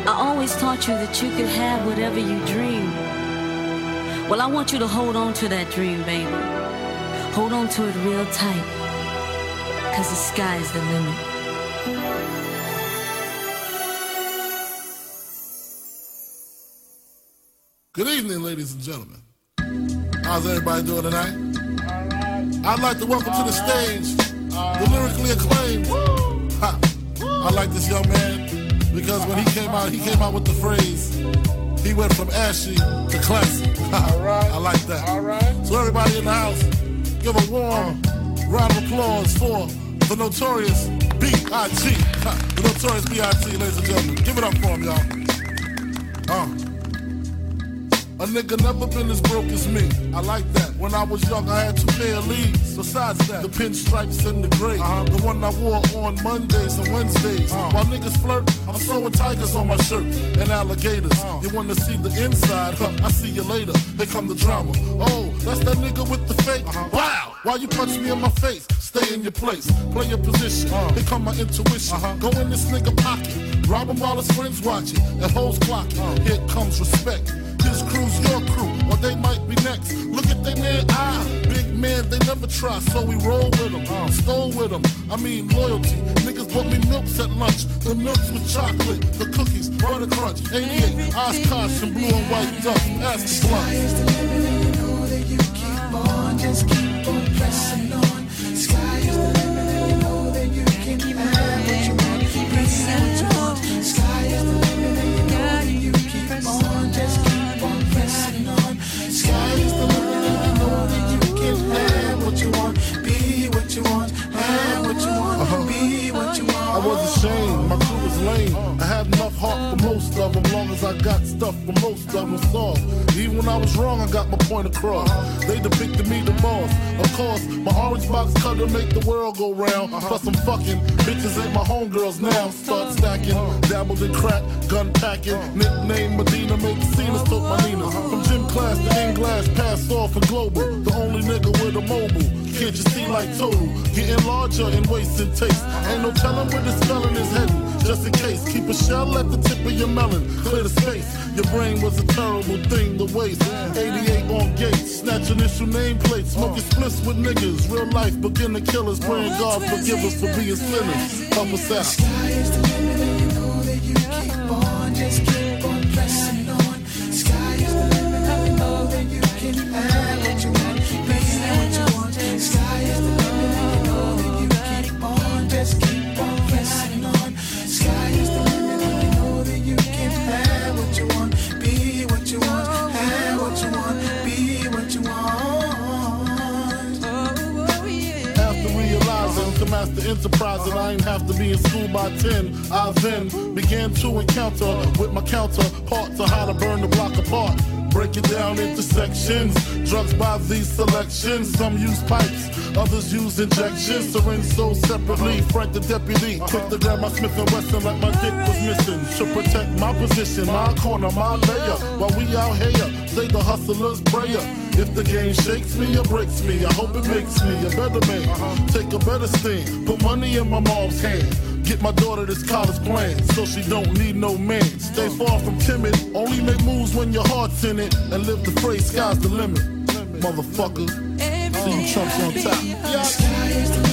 Speaker 6: I always taught you that you could have whatever you dream. Well, I want you to hold on to that dream, baby. Hold on to it real tight. Cause the sky's the limit.
Speaker 7: Good evening, ladies and gentlemen. How's everybody doing tonight? I'd like to welcome to the stage the lyrically acclaimed. I like this young man because when he came out, he came out with the phrase, he went from ashy to classy. Ha. I like that. All right. So everybody in the house, give a warm round of applause for the notorious B.I.G. The notorious B.I.G. ladies and gentlemen. Give it up for him, y'all. Uh. A nigga never been as broke as me. I like that. When I was young, I had two pair of leaves. Besides that, the pinstripes and the gray. Uh-huh. The one I wore on Mondays and Wednesdays.
Speaker 8: Uh.
Speaker 7: While niggas flirt, I'm sewing tigers on my shirt and alligators.
Speaker 8: Uh.
Speaker 7: You wanna see the inside? Huh, I see you later. Here come the drama. Oh, that's that nigga with the fake.
Speaker 8: Uh-huh.
Speaker 7: Wow! Why you punch me in my face? Stay in your place. Play your position.
Speaker 8: Uh.
Speaker 7: Here come my intuition. Go in this nigga pocket. Rob him while his friends watching. That hoes clocking.
Speaker 8: Uh.
Speaker 7: Here comes respect. This crew's your crew, or they might be next. Look at they man eye. Big man, they never try, so we roll with them. Uh, stole with them. I mean, loyalty. Niggas bought me milks at lunch. The milks with chocolate, the cookies, butter crunch, 88, Oshkosh, and blue and white duck. Ask the blunt.
Speaker 8: Just keep on pressing on.
Speaker 7: I got stuff for most of them soft. Even when I was wrong, I got my point across. They depicted me the boss. Of course, my orange box cutter make the world go round. Uh-huh. Plus I'm fucking bitches ain't my homegirls now. Start stacking, dabbled in crack, gun packing. Uh-huh. Nickname Medina, make scenes, took my Nina. Uh-huh. From gym class to in glass, passed off for global. The only nigga with a mobile. Can't you see like total? Getting larger in waist and taste. Ain't no telling where this felon is heading. Just in case, keep a shell at the tip of your melon. Clear the space. Your brain was a terrible thing to waste. 88 on gates, snatch initial nameplates. Smoking splits with niggas. Real life beginner killers. Praying God forgive us for being sinners. Help us out.
Speaker 8: Sky is the limit, and you know that you keep on. Just keep on pressing on. Sky is the limit, and you know that you can have
Speaker 7: to master enterprise and I ain't have to be in school by 10, I then began to encounter with my counterpart to how to burn the block apart. Break it down into sections. Drugs by these selections. Some use pipes, others use injections. Syringe sold separately. Frank the deputy, quick to grab my Smith and Wesson like my dick was missing. To protect my position, my corner, my layer. While we out here, say the hustler's prayer. If the game shakes me or breaks me, I hope it makes me a better man. Take a better stand, put money in my mom's hand. Get my daughter this college plan, so she don't need no man. Stay far from timid, only make moves when your heart's in it, and live the phrase sky's the limit. Motherfucker, see you chumps on top.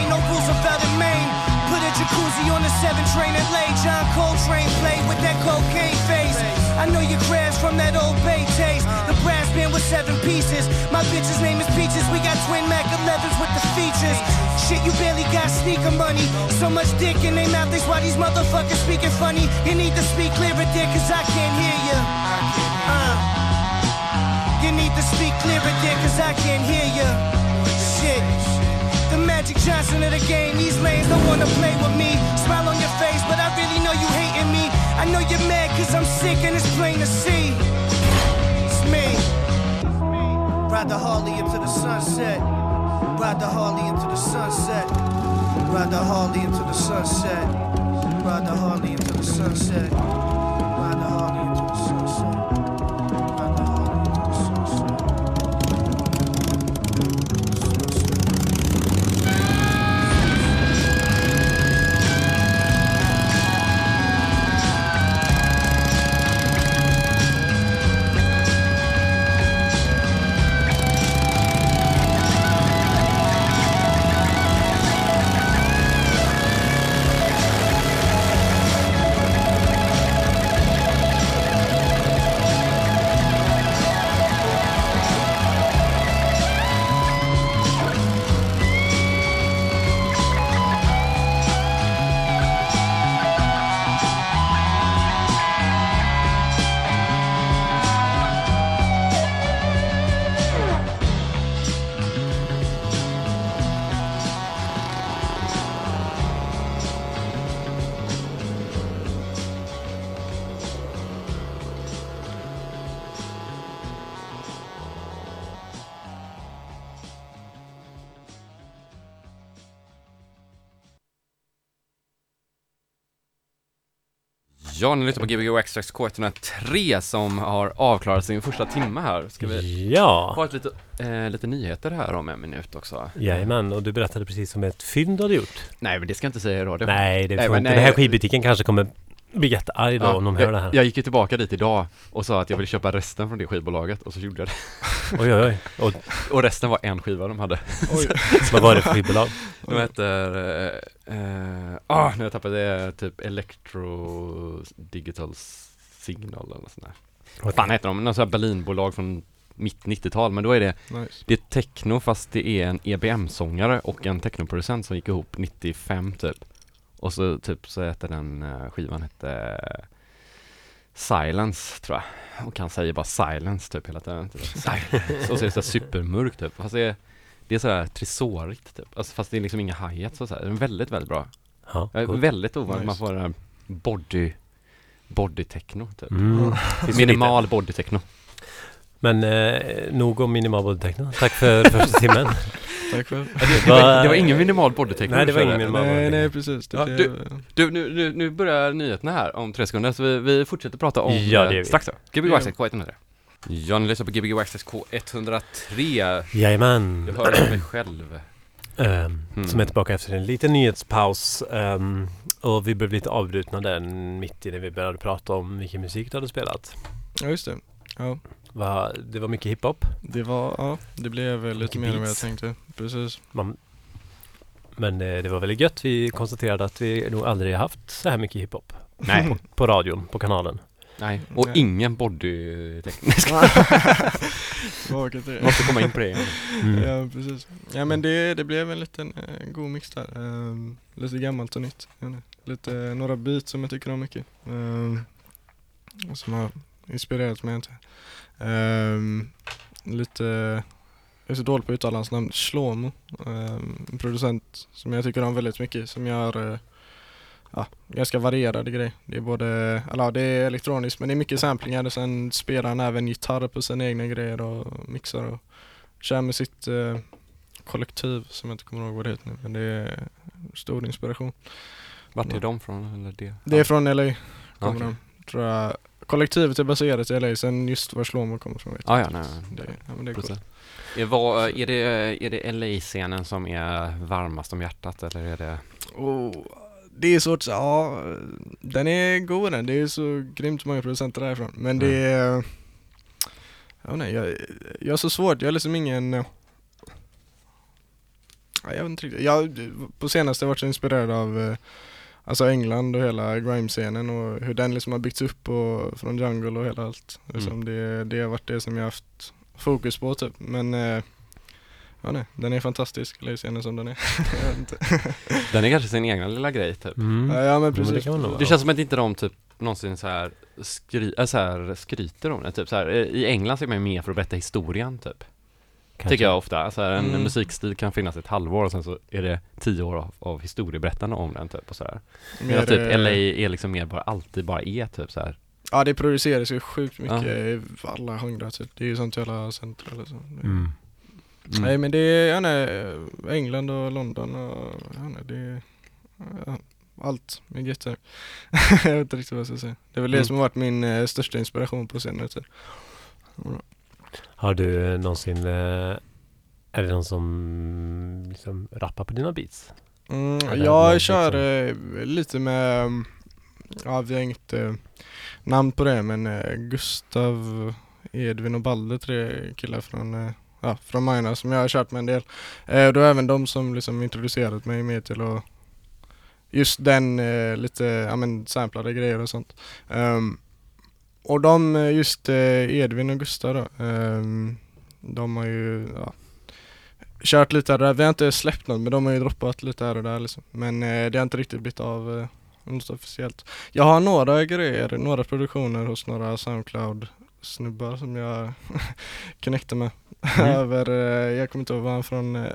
Speaker 9: Plane, no Roosevelt in Maine. Put a jacuzzi on the 7 train and lay John Coltrane play with that cocaine face. I know you crashed from that old bay taste. The brass band with seven pieces. My bitch's name is Peaches. We got twin Mac 11s with the features. Shit, you barely got sneaker money. So much dick in their mouth, that's why these motherfuckers speaking funny. You need to speak clearer, dick, cause I can't hear you. Uh. You need to speak clearer, dick, cause I can't hear you. Shit. The Magic Johnson of the game, these lanes don't wanna play with me. Smile on your face, but I really know you hating me. I know you're mad cause I'm sick and it's plain to see. It's me. Ride the Harley into the sunset. Ride the Harley into the sunset. Ride the Harley into the sunset. Ride the Harley into the sunset.
Speaker 1: Ja, ni lyssnar på Gbg Extrax K103 som har avklarat sin första timme här. Ska vi
Speaker 2: Ja.
Speaker 1: ha ett lite, eh, lite nyheter här om en minut också?
Speaker 2: Jajamän, och du berättade precis om ett fynd du hade gjort.
Speaker 1: Nej, men det ska jag inte säga i radio.
Speaker 2: Nej, det jag
Speaker 1: men
Speaker 2: inte. Den här skivbutiken kanske kommer bli jättearg då
Speaker 1: Ja,
Speaker 2: om de hör
Speaker 1: jag,
Speaker 2: det här.
Speaker 1: Jag gick ju tillbaka dit idag och sa att jag ville köpa resten från det skivbolaget och så gjorde jag det.
Speaker 2: Oj, oj, oj. Och,
Speaker 1: Och resten var en skiva de hade.
Speaker 2: vad var det för skivbolag?
Speaker 1: De heter, eh, eh, ah, nu har jag tappat det, typ Electro Digital Signal eller något sånt där. vad fan heter de? Någon sån här Berlinbolag från mitt 90-tal, men då är det
Speaker 3: Nice.
Speaker 1: Det är techno fast det är en EBM-sångare och en technoproducent som gick ihop 95 typ Och så typ så heter den eh, skivan hette eh, Silence tror jag Och han säger bara silence typ hela tiden typ. Silence. Och så är det så här supermörkt typ Fast det är, det är sådär tresorigt typ Alltså fast det är liksom inga hi-hats och så här. Den är väldigt, väldigt bra
Speaker 2: Ja,
Speaker 1: är
Speaker 2: coolt.
Speaker 1: Väldigt ovanligt man
Speaker 3: Nice.
Speaker 1: får den här body Body techno typ
Speaker 2: Mm.
Speaker 1: Minimal body techno
Speaker 2: Men eh, nog om minimal bodytechno. Tack för första timmen.
Speaker 3: Tack själv.
Speaker 1: det, var, det var ingen minimal body techno
Speaker 2: Nej, det
Speaker 1: du
Speaker 2: var ingen minimal
Speaker 3: Nej, nej precis. Det
Speaker 1: Ja, du- Du, nu, nu, nu börjar nyheterna här om tre sekunder, så vi, vi fortsätter prata om
Speaker 2: Ja, det
Speaker 1: eh, strax då. Gbg. Access K103. Ja, ni lyssnar på Gbg Access K103.
Speaker 2: Jajamän.
Speaker 1: Jag hör mig själv.
Speaker 2: Ehm,
Speaker 1: Mm.
Speaker 2: Som är tillbaka efter en liten nyhetspaus. Ehm, och vi blev lite avbrutna där mitt i när vi började prata om vilken musik du hade spelat.
Speaker 3: Ja, just det. Ja,
Speaker 2: Va, det var mycket hiphop.
Speaker 3: det var, ja, det blev väl lite
Speaker 2: Mycket
Speaker 3: mer än vad jag tänkte. Precis.
Speaker 2: Man, men eh, det var väldigt gött. Vi konstaterade att vi nog aldrig haft så här mycket hiphop.
Speaker 1: Nej.
Speaker 2: På, på radion, på kanalen.
Speaker 1: Nej, och
Speaker 3: Nej.
Speaker 1: ingen body technisk.
Speaker 3: Vaket är det.
Speaker 1: Måste komma in på det.
Speaker 2: Mm.
Speaker 3: Ja, precis. Ja, men det, det blev en liten eh, god mix där. Ehm, lite gammalt och nytt. Lite, några beats som jag tycker om mycket. Och som har inspirerat mig. Inte. Um, lite, jag är så dålig på att uttala hans namn, Shlomo. Um, en producent som jag tycker om väldigt mycket. Som gör eh, ja, ganska varierade grejer. Det är både, eller ja, det är elektroniskt men det är mycket samplingar och sen spelar han även gitarr på sina egna grejer och mixar och kör med sitt eh, kollektiv som jag inte kommer ihåg vad det heter nu men det är stor inspiration.
Speaker 1: Vart är de från? Eller det?
Speaker 3: Det är från LA, kommer
Speaker 1: Okej.
Speaker 3: de, tror jag. Kollektivet är baserat i LA, sen just var Shlomo kommer från vet jag
Speaker 1: Ah, ja, nej,
Speaker 3: det, ja, men det är
Speaker 1: Precis.
Speaker 3: coolt.
Speaker 1: Är, vad, är det, är det LA-scenen som är varmast om hjärtat eller är det?
Speaker 3: Oh, det är svårt att säga, ja, den är god den. Det är så grymt många producenter därifrån. Men det är, ja, nej, jag, jag har så svårt, jag är liksom ingen, ja, jag vet inte riktigt. Jag, på senaste har jag varit så inspirerad av eh, Alltså England och hela grime-scenen och hur den liksom har byggts upp och från jungle och hela allt. Liksom det, det har varit det som jag har haft fokus på typ. Men eh, ja, nej, den är fantastisk, LA-scenen som den är.
Speaker 1: Den är kanske sin egna lilla grej typ.
Speaker 2: Mm.
Speaker 3: Ja, ja men
Speaker 2: Jo, men
Speaker 3: precis.
Speaker 2: det
Speaker 1: Det känns som att inte de typ någonsin så här, skry, äh, så här skryter om det, typ så här, I England så är man ju med för att berätta historien typ
Speaker 2: Kanske.
Speaker 1: Tycker jag ofta, så här, en
Speaker 3: Mm.
Speaker 1: musikstil kan finnas ett halvår och sen så är det tio år av, av historieberättande om den typ och så här.
Speaker 3: Mer,
Speaker 1: Medan typ
Speaker 3: eh,
Speaker 1: LA är liksom mer bara, alltid bara är typ så här.
Speaker 3: Ja det produceras ju sjukt mycket
Speaker 1: Ja.
Speaker 3: i alla hundra typ. Det är ju sånt jävla centrum eller så. Det-
Speaker 2: Mm.
Speaker 1: Mm.
Speaker 3: Nej men det är, ja, nej, England och London och ja, nej, det är ja, allt med gitarr. jag vet inte riktigt vad jag ska säga. Det är väl det
Speaker 1: Mm.
Speaker 3: som har varit min eh, största inspiration på senare tid.
Speaker 2: Har du någonsin, eh, är det någon som liksom rappar på dina beats?
Speaker 3: Mm,
Speaker 2: Eller
Speaker 3: jag kör
Speaker 2: liksom-
Speaker 3: eh, lite med, ja vi har inget eh, namn på det men Gustav, Edvin och Balder, tre killar från, ja, från Majorna som jag har kört med en del. Eh, det var även de som liksom introducerat mig mer till att just den eh, lite, ja men samplade grejer och sånt. Ehm, och de, eh, just eh, Edvin och Gustav då, ehm, de har ju, ja, kört lite där. Vi har inte släppt något men de har ju droppat lite här och där liksom. Men eh, det har inte riktigt blivit av något officiellt. Jag har några grejer, några produktioner hos några Soundcloud snubbar som jag connectar med.
Speaker 2: Mm.
Speaker 3: Över, jag kommer inte ihåg var han från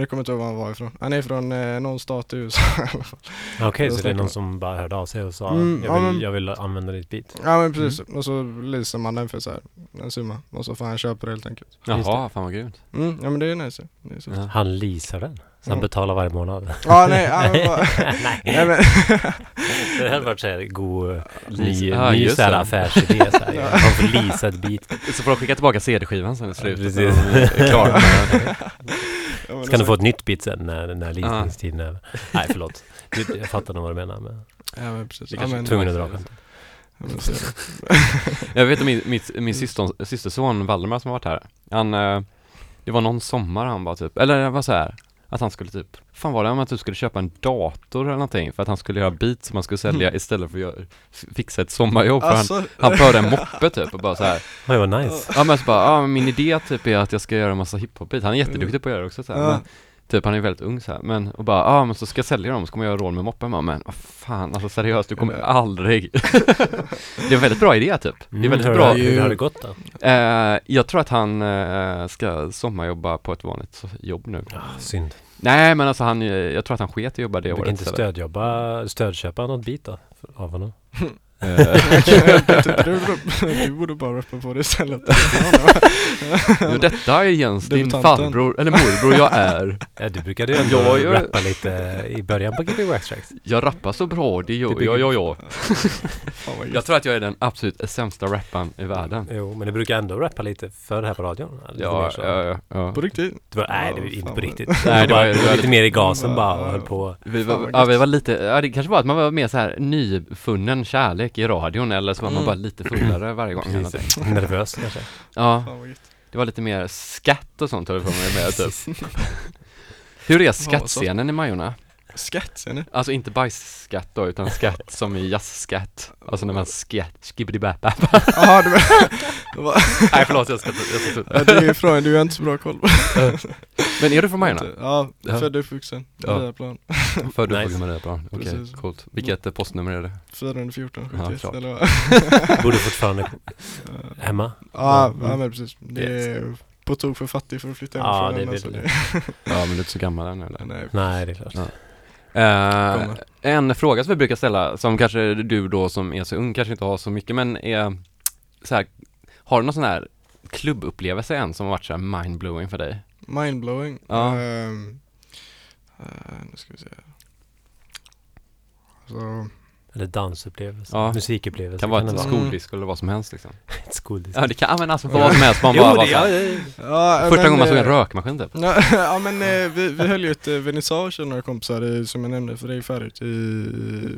Speaker 3: jag kommer inte ihåg var han var ifrån. Han är från eh, någon stat i USA i alla fall.
Speaker 2: Okej,
Speaker 3: Jag
Speaker 2: så det är någon som bara hörde av sig och sa
Speaker 3: Mm,
Speaker 2: jag,
Speaker 3: ja,
Speaker 2: vill,
Speaker 3: men-
Speaker 2: jag vill använda ditt beat.
Speaker 3: Ja men precis, och så leasar man den för så här, en summa och så får han köpa det helt enkelt.
Speaker 1: Jaha, fan vad grymt.
Speaker 3: Mm, ja men det är nice. Det är så.
Speaker 1: Ja.
Speaker 2: Han leasar den. Så han
Speaker 3: Ja.
Speaker 2: betalar varje månad.
Speaker 3: Ja nej, ja, men bara,
Speaker 2: Nej.
Speaker 3: nej men,
Speaker 2: Det hade varit så här god eh, ny,
Speaker 1: Ja,
Speaker 2: ny
Speaker 1: just
Speaker 2: så här
Speaker 1: det.
Speaker 2: affärsidé. Så här.
Speaker 3: Ja.
Speaker 2: Man får leasa ett beat.
Speaker 1: Så får de skicka tillbaka CD-skivan sen i slutet
Speaker 2: precis.
Speaker 1: när
Speaker 3: ja,
Speaker 2: Så kan du få ett nytt beat sen när, när leasingstiden är över. Nej, förlåt. Du- Jag fattar nog vad du menar. Men
Speaker 3: Ja men precis. Ja,
Speaker 1: kanske
Speaker 3: men,
Speaker 2: tvungen att dra skämt.
Speaker 3: ja.
Speaker 1: Jag vet att min, mitt, min syster, systerson Valdemar som har varit här, han, eh, det var någon sommar han bara typ, eller det var så här. Att han skulle typ, fan var det om att du skulle köpa en dator eller någonting för att han skulle göra beats som han skulle sälja istället för att göra, fixa ett sommarjobb för
Speaker 3: Alltså.
Speaker 1: han, han förde en moppe typ och bara så här.
Speaker 2: Oj, vad nice.
Speaker 1: Ja men så bara, ja min idé typ är att jag ska göra en massa hiphop beats, han är jätteduktig på att göra det också så här, men, Typ han är väldigt ung så här. men och bara, ja men så ska jag sälja dem så kommer jag göra råd med moppen bara, men vad fan alltså seriöst du kommer aldrig Det är en väldigt bra idé typ, det är
Speaker 2: Mm,
Speaker 1: väldigt
Speaker 2: hur,
Speaker 1: bra
Speaker 2: hur har det gått då?
Speaker 1: Eh, jag tror att han eh, ska sommarjobba på ett vanligt jobb nu.
Speaker 2: Ah, synd.
Speaker 1: Nej men alltså han, eh, jag tror att han sket i att jobba det
Speaker 2: Du kan
Speaker 1: året
Speaker 2: inte
Speaker 1: istället.
Speaker 2: stödjobba, stödköpa något bit då? Av honom?
Speaker 1: Eh,
Speaker 3: du, borde, du bara rappa på det istället.
Speaker 1: Jo, detta är Jens, din farbror, eller morbror jag är.
Speaker 2: Ja, du brukade ju ändå
Speaker 1: Jag
Speaker 2: rappa lite i början på Gbg Tracks.
Speaker 1: Jag rappar så bra, det gör jag, ja, ja. Jag tror att jag är den absolut sämsta rapparen i världen.
Speaker 2: Jo, men du brukar ändå rappa lite för det här på radion? Lite
Speaker 1: Ja, ja, ja, ja.
Speaker 3: På riktigt?
Speaker 2: Det var, nej, det var inte på riktigt.
Speaker 1: Nej, det var- det var lite-
Speaker 2: mer i gasen bara och höll på.
Speaker 1: Vi var, ja, vi var lite, ja det kanske var att man var mer så här nyfunnen kärlek i radion eller så var man
Speaker 3: Mm.
Speaker 1: bara lite fullare varje gång.
Speaker 2: Precis. Nervös kanske.
Speaker 1: Ja, det var lite mer skatt och sånt höll jag på med, med typ. Hur är skattscenen i Majorna?
Speaker 3: Skatt ser ni?
Speaker 1: Alltså inte bajsskatt då, utan skatt som i jazzskatt. Alltså när man skatt, skibbidi bap bap.
Speaker 3: Jaha, det var... det
Speaker 1: Nej förlåt, jag ska inte, jag ska
Speaker 3: ja,
Speaker 1: sluta.
Speaker 3: du är du har inte så bra koll på
Speaker 1: Men är du från Majorna?
Speaker 3: Ja,
Speaker 1: Ja.
Speaker 3: född och uppvuxen.
Speaker 1: Ja.
Speaker 3: Mariaplan.
Speaker 1: Född och uppvuxen med det bra. Okej, coolt. Vilket eh, postnummer är det?
Speaker 3: 414,
Speaker 1: Ja,
Speaker 3: 71
Speaker 1: klart.
Speaker 3: eller vad?
Speaker 2: Borde fortfarande hemma.
Speaker 3: Ja,
Speaker 2: Mm.
Speaker 3: ja men precis. Det är på tok för fattig för att flytta
Speaker 2: Ja,
Speaker 3: hemifrån.
Speaker 2: det är
Speaker 3: alltså,
Speaker 2: väl-
Speaker 1: Ja men du är inte så gammal än eller?
Speaker 3: Nej,
Speaker 2: Nej, det är klart.
Speaker 1: Eh, en fråga som vi brukar ställa, som kanske du då som är så ung kanske inte har så mycket, men är så här, har du någon sån här klubbupplevelse än som har varit så här mindblowing för dig?
Speaker 3: Mindblowing.
Speaker 1: Ja.
Speaker 3: Ehm, eh, nu ska vi se. Så,
Speaker 2: Eller dansupplevelse,
Speaker 1: Ja.
Speaker 2: musikupplevelse.
Speaker 1: Det kan vara ett
Speaker 2: det
Speaker 3: vara.
Speaker 1: skoldisco eller vad som helst liksom.
Speaker 2: Ett skoldisco.
Speaker 1: Ja det kan, men alltså vad som helst, man bara, bara så här,
Speaker 3: ja,
Speaker 1: Första
Speaker 3: men,
Speaker 1: gången man såg en
Speaker 3: eh,
Speaker 1: rökmaskin typ.
Speaker 3: Ja, ja men eh, vi, vi höll ju ett eh, vernissage några kompisar som jag nämnde för dig förut i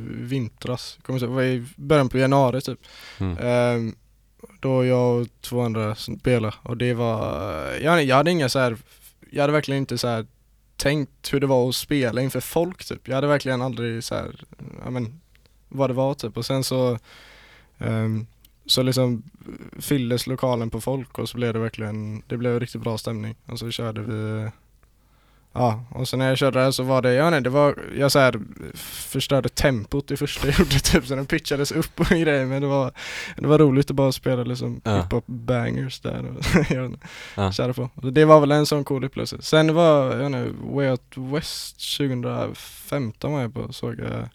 Speaker 3: vintras. Kommer ihåg, det var i början på januari typ.
Speaker 1: Mm.
Speaker 3: Ehm, då jag och två andra spelade och det var, jag, jag hade inga så här, jag hade verkligen inte så här tänkt hur det var att spela inför folk typ. Jag hade verkligen aldrig så här, ja men vad det var typ och sen så ehm, så liksom fylldes lokalen på folk och så blev det verkligen, det blev riktigt bra stämning och så körde vi Ja, och sen när jag körde där så var det, ja nej det var, jag så här förstörde tempot i första jag gjorde typ så den pitchades upp och grejer men det var Det var roligt att bara spela liksom
Speaker 1: Ja.
Speaker 3: hiphop bangers där och jag inte,
Speaker 1: Ja.
Speaker 3: köra på. Det var väl en sån cool upplevelse. Sen var, jag vet inte, Way Out West 2015 var jag på såg jag